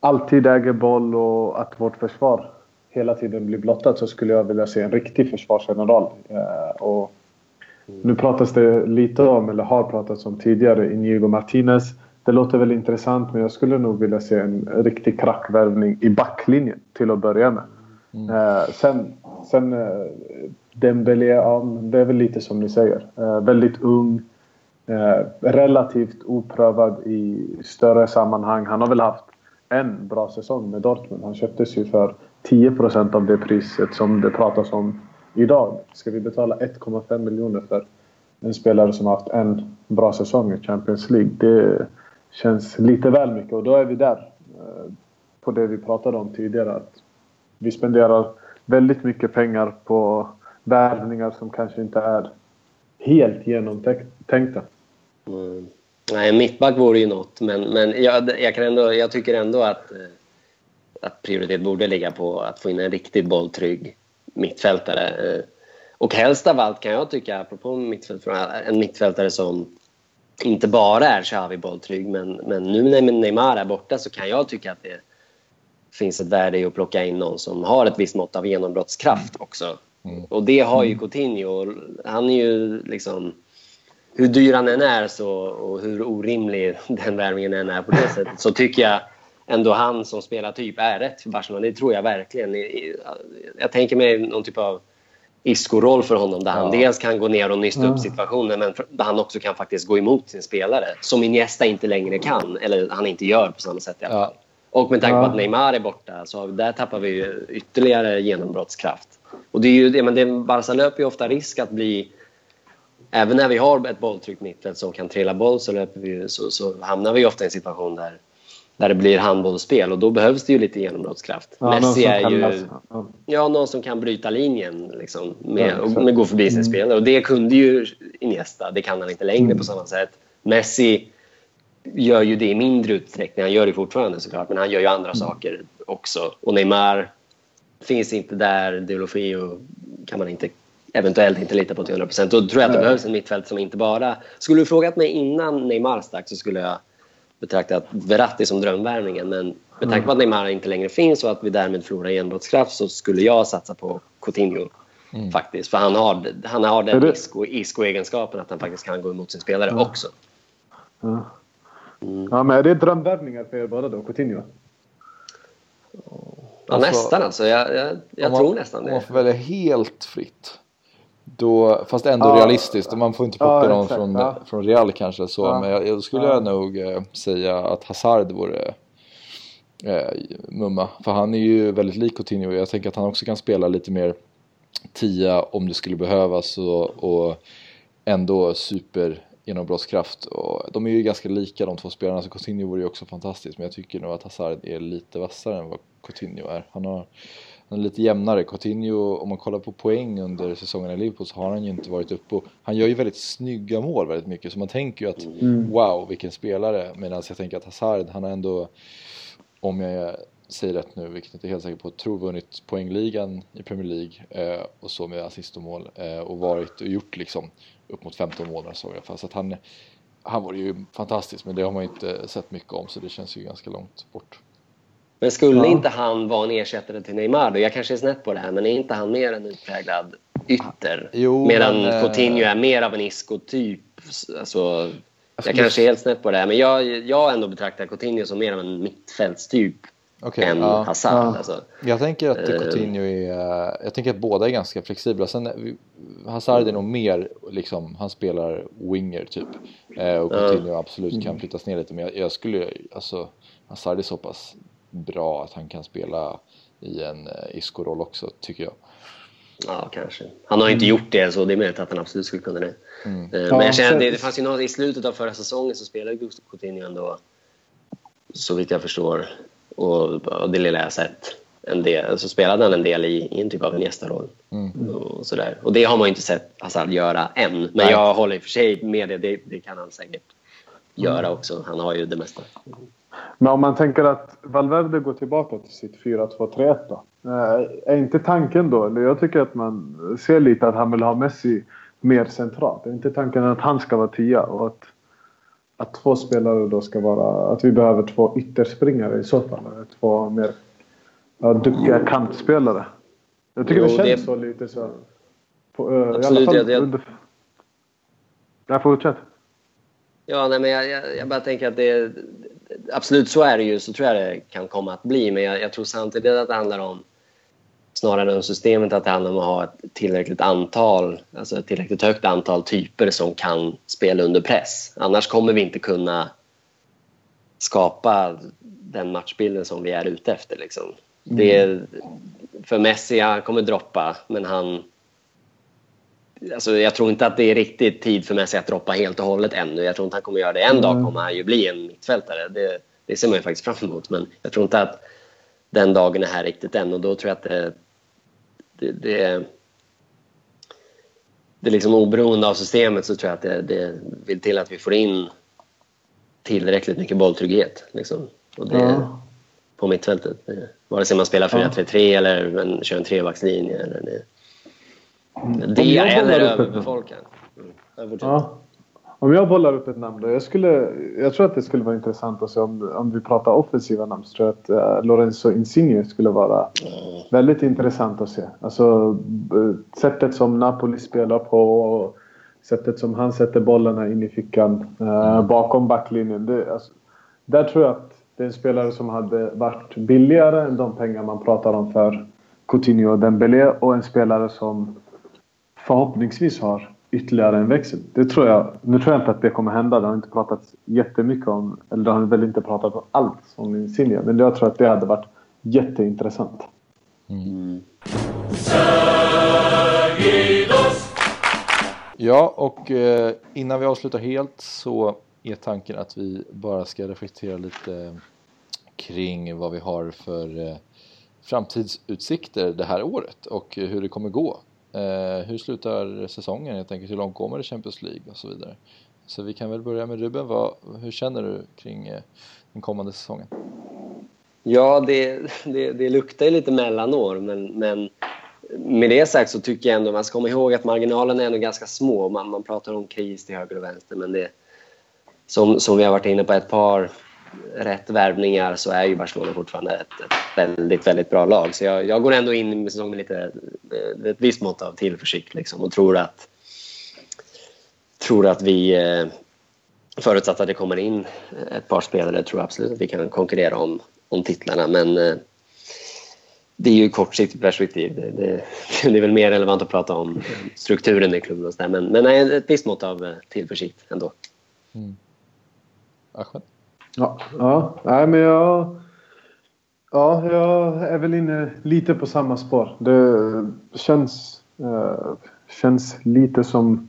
alltid äger boll och att vårt försvar hela tiden blir blottat så skulle jag vilja se en riktig försvarsgeneral. Eh, och nu pratas det lite om, eller har pratats om tidigare, Inigo Martinez. Det låter väl intressant men jag skulle nog vilja se en riktig krackvärvning i backlinjen till att börja med. Mm. Eh, sen sen eh, Dembélé, ja, det är väl lite som ni säger. Eh, väldigt ung. Eh, relativt oprövad i större sammanhang. Han har väl haft en bra säsong med Dortmund. Han köptes ju för 10 procent av det priset som det pratas om idag. Ska vi betala 1,5 miljoner för en spelare som har haft en bra säsong i Champions League? Det känns lite väl mycket och då är vi där. Eh, på det vi pratade om tidigare. Att vi spenderar väldigt mycket pengar på värvningar som kanske inte är helt genomtänkta. Mm. Nej, mittback vore ju något, men, men jag, jag, kan ändå, jag tycker ändå att, eh, att prioritet borde ligga på att få in en riktigt bolltrygg mittfältare. Eh, och helst av allt kan jag tycka, apropå mittfältare, en mittfältare som inte bara är Xavi bolltrygg, men, men nu när Neymar är borta så kan jag tycka att det finns ett värde i att plocka in någon som har ett visst mått av genombrottskraft också. Mm. Och det har ju Coutinho. Han är ju liksom hur dyr han än är så, och hur orimlig [laughs] den värvningen än är på det sättet så tycker jag ändå han som spelar typ är rätt för Barcelona. Det tror jag verkligen. Jag tänker mig någon typ av Isco-roll för honom där han dels kan gå ner och nysta upp situationen men där han också kan faktiskt gå emot sin spelare som Iniesta inte längre kan, eller han inte gör på samma sätt i alla fall. Ja. Och med tanke på att Neymar är borta så där tappar vi ytterligare genombrottskraft. Och det är ju det, men det, Barca löper ju ofta risk att bli även när vi har ett bolltryck mittfält som kan trilla boll så, löper vi, så, så hamnar vi ofta i en situation där, där det blir handbollsspel och då behövs det ju lite genombrottskraft. Ja, Messi är ju ja. ja. någon som kan bryta linjen liksom, med, ja, och, med gå förbi sin mm. spelare. Och det kunde ju Iniesta, det kan han inte längre mm. på samma sätt. Messi gör ju det i mindre utsträckning, han gör det fortfarande såklart, men han gör ju andra mm. saker också. Och Neymar finns inte där, Deulofeu kan man inte eventuellt inte lita på till 100%. Då tror jag att det behövs en mittfält som inte bara... Skulle du frågat mig innan Neymar stack så skulle jag betraktat Verratti som drömvärvningen. Men med tanke på att Neymar inte längre finns och att vi därmed förlorar genombrottskraft så skulle jag satsa på Coutinho. Mm. Faktiskt. För han har, han har den Isco-egenskapen att han faktiskt kan gå emot sin spelare ja. också. Ja. Mm. ja, men är det drömvärvningar för er båda då, Coutinho? Ja, alltså, nästan alltså. Jag, jag, jag tror nästan det. Om man får välja helt fritt. Då, fast ändå ja, realistiskt. Man får inte plocka ja, någon från, ja. från Real kanske. Så, ja. Men jag, jag skulle jag nog eh, säga att Hazard vore eh, mumma. För han är ju väldigt lik Coutinho. Jag tänker att han också kan spela lite mer tia om det skulle behövas. Och, och ändå super genombrottskraft. Och de är ju ganska lika de två spelarna. Så Coutinho vore ju också fantastiskt. Men jag tycker nog att Hazard är lite vassare än vad Coutinho är. Han har han är lite jämnare. Coutinho, om man kollar på poäng under säsongen i Liverpool så har han ju inte varit uppe och han gör ju väldigt snygga mål väldigt mycket så man tänker ju att mm. wow vilken spelare medan jag tänker att Hazard han har ändå om jag säger rätt nu, vilket jag inte är helt säker på, tror vunnit poängligan i Premier League eh, och så med assist och mål eh, och varit och gjort liksom upp mot 15 mål så jag fast att han han var ju fantastisk men det har man ju inte sett mycket om så det känns ju ganska långt bort. Men skulle ja. inte han vara en ersättare till Neymar då? Jag kanske är snett på det här, men är inte han mer en utpräglad ytter? Jo, Medan men, Coutinho är mer av en Isco-typ. Alltså, jag kanske är helt snett på det här, men jag, jag ändå betraktar Coutinho som mer av en mittfältstyp okay, än ja, Hazard. Ja. Alltså. Jag tänker att uh, Coutinho är, jag tänker att båda är ganska flexibla. Sen, Hazard är nog mer, liksom, han spelar winger typ. Eh, och Coutinho uh, absolut kan flyttas ner lite, men jag, jag skulle, alltså Hazard är så pass bra att han kan spela i en eh, Isco-roll också, tycker jag. Ja, kanske. Han har inte mm. gjort det, så det är möjligt att han absolut skulle kunna det. Mm. Eh, men jag känner, det, det fanns ju något, i slutet av förra säsongen så spelade Gustav Coutinho ändå, så vitt jag förstår, och, och det lilla jag sett, en del, så spelade han en del i, i en typ av en gästaroll. Mm. Och, sådär. och det har man ju inte sett Hazard göra än. Men Nej. jag håller i och för sig med det, det, det kan han säkert göra mm. också. Han har ju det mesta. Men om man tänker att Valverde går tillbaka till sitt 4-2-3-1 då. Eh, är inte tanken då, eller jag tycker att man ser lite att han vill ha Messi mer centralt. Är inte tanken att han ska vara tia och att, att två spelare då ska vara... Att vi behöver två ytterspringare i så fall. Två mer ja, duktiga kantspelare. Jag tycker jo, det känns det... så lite så. På, uh, Absolut. I alla fall jag, under... Jag fortsätter. Ja, nej, men jag, jag, jag, bara tänker att det, absolut så är det ju, så tror jag det kan komma att bli. Men jag, jag tror samtidigt att det handlar om snarare än systemet att det handlar om att ha ett tillräckligt antal, alltså ett tillräckligt högt antal typer som kan spela under press. Annars kommer vi inte kunna skapa den matchbilden som vi är ute efter. Liksom. Mm. Det är, för Messi, han kommer droppa, men han... Alltså jag tror inte att det är riktigt tid för Messi att droppa helt och hållet ännu. Jag tror inte han kommer göra det. En dag kommer han ju bli en mittfältare. Det, det ser man ju faktiskt fram emot. Men jag tror inte att den dagen är här riktigt än och då tror jag att det, det, det, det är liksom oberoende av systemet så tror jag att det, det vill till att vi får in tillräckligt mycket bolltrygghet. Liksom. Och det, ja. På mittfältet. Vare sig man spelar 4-3-3 ja. eller man kör en trebackslinje. Eller det. Det eller överbefolkad. Mm. Ja. Om jag bollar upp ett namn då. Jag, skulle, jag tror att det skulle vara intressant att se om, om vi pratar offensiva namn. Så tror jag att uh, Lorenzo Insigne skulle vara mm. väldigt intressant att se. Alltså sättet som Napoli spelar på och sättet som han sätter bollarna in i fickan uh, bakom backlinjen. Det, alltså, där tror jag att det är en spelare som hade varit billigare än de pengar man pratar om för Coutinho och Dembélé och en spelare som förhoppningsvis har ytterligare en växel. Det tror jag. Nu tror jag inte att det kommer hända. Det har inte pratats jättemycket om, eller det har väl inte pratat om allt om Insigne. Men jag tror att det hade varit jätteintressant. Mm. Ja, och eh, innan vi avslutar helt så är tanken att vi bara ska reflektera lite kring vad vi har för eh, framtidsutsikter det här året och hur det kommer gå. Eh, hur slutar säsongen? helt enkelt? hur långt kommer det Champions League och så vidare. Så vi kan väl börja med Ruben. Vad, hur känner du kring eh, den kommande säsongen? Ja, det, det, det luktar ju lite mellanår men, men med det sagt så tycker jag ändå man ska komma ihåg att marginalerna är ändå ganska små. Man, man pratar om kris till höger och vänster men det som, som vi har varit inne på ett par rätt värvningar så är ju Barcelona fortfarande ett, ett väldigt, väldigt bra lag. Så jag, jag går ändå in i säsongen med lite, eh, ett visst mått av tillförsikt liksom, och tror att, tror att vi, eh, förutsatt att det kommer in ett par spelare, tror jag absolut att vi kan konkurrera om, om titlarna. Men eh, det är ju kortsiktigt perspektiv. Det, det, [laughs] det, är väl mer relevant att prata om strukturen i klubben och så där. Men, men ett visst mått av tillförsikt ändå. Mm. Ahmed? Ja, ja. Nej, men jag... Ja, jag är väl inne lite på samma spår. Det känns, eh, känns lite som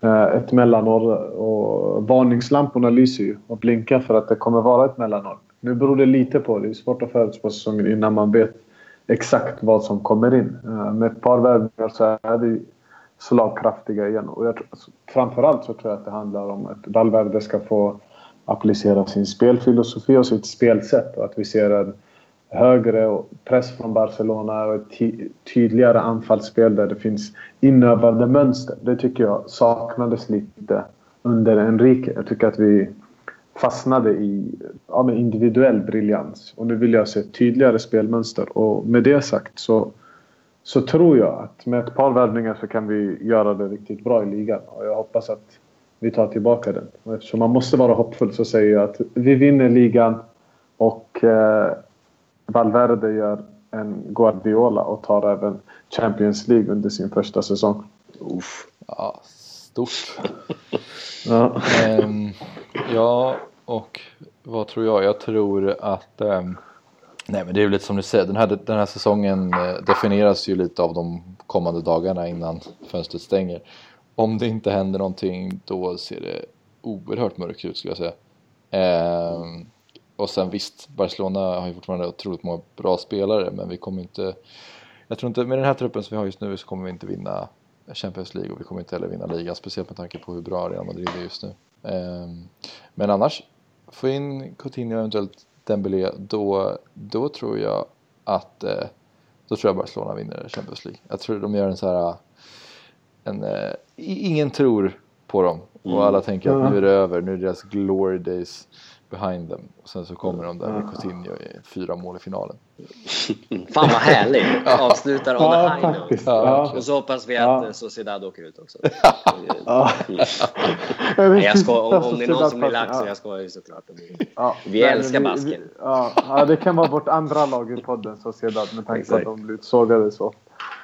eh, ett mellanår och varningslamporna lyser ju och blinkar för att det kommer vara ett mellanår. Nu beror det lite på. Det är svårt att förutspå säsongen innan man vet exakt vad som kommer in. Eh, med ett par värvningar så är vi slagkraftiga igen. Och jag, framförallt så tror jag att det handlar om att Valverde ska få applicera sin spelfilosofi och sitt spelsätt och att vi ser en högre press från Barcelona och ett tydligare anfallsspel där det finns inövade mönster. Det tycker jag saknades lite under Enrique. Jag tycker att vi fastnade i ja, individuell briljans och nu vill jag se ett tydligare spelmönster och med det sagt så så tror jag att med ett par värvningar så kan vi göra det riktigt bra i ligan och jag hoppas att vi tar tillbaka den. Och eftersom man måste vara hoppfull så säger jag att vi vinner ligan och eh, Valverde gör en Guardiola och tar även Champions League under sin första säsong. Uff. Ja, stort. [laughs] ja. Um, ja, och vad tror jag? Jag tror att um, Nej men det är ju lite som du säger, den här, den här säsongen eh, definieras ju lite av de kommande dagarna innan fönstret stänger om det inte händer någonting då ser det oerhört mörkt ut skulle jag säga. Eh, och sen visst, Barcelona har ju fortfarande otroligt många bra spelare men vi kommer inte jag tror inte, med den här truppen som vi har just nu så kommer vi inte vinna Champions League och vi kommer inte heller vinna ligan speciellt med tanke på hur bra Real Madrid är just nu. Eh, men annars, få in Coutinho och eventuellt Dembélé då, då tror jag att eh, då tror jag Barcelona vinner Champions League. Jag tror de gör en så här en, eh, ingen tror på dem. Och mm. alla tänker att nu är det över, nu är deras glory days behind them. Och sen så kommer de där med Coutinho i fyra mål i finalen. [laughs] Fan vad härligt! [laughs] Avslutar on a Ja, high note. Ja, Ja. Och så hoppas vi att Ja. ja. Sociedad åker ut också. [laughs] Ja. Nej, jag ska, om, om det är någon som blir lack så Ja. jag skojar ju såklart. Ja. Vi Nej, älskar basken. Ja, ja, det kan vara vårt andra lag i podden, Sociedad, med tanke på att de blir utsågade så.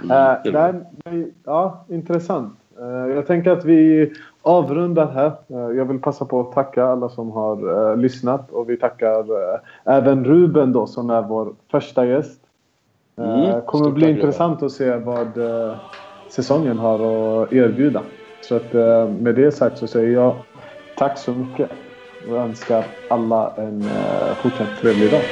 Mm. Eh, nej, men, ja, intressant. Eh, jag tänker att vi avrundar här. Eh, jag vill passa på att tacka alla som har eh, lyssnat och vi tackar eh, även Ruben då som är vår första gäst. Eh, Mm, kommer bli intressant att se vad eh, säsongen har att erbjuda. Så att, eh, med det sagt så säger jag tack så mycket och önskar alla en eh, fortsatt trevlig dag.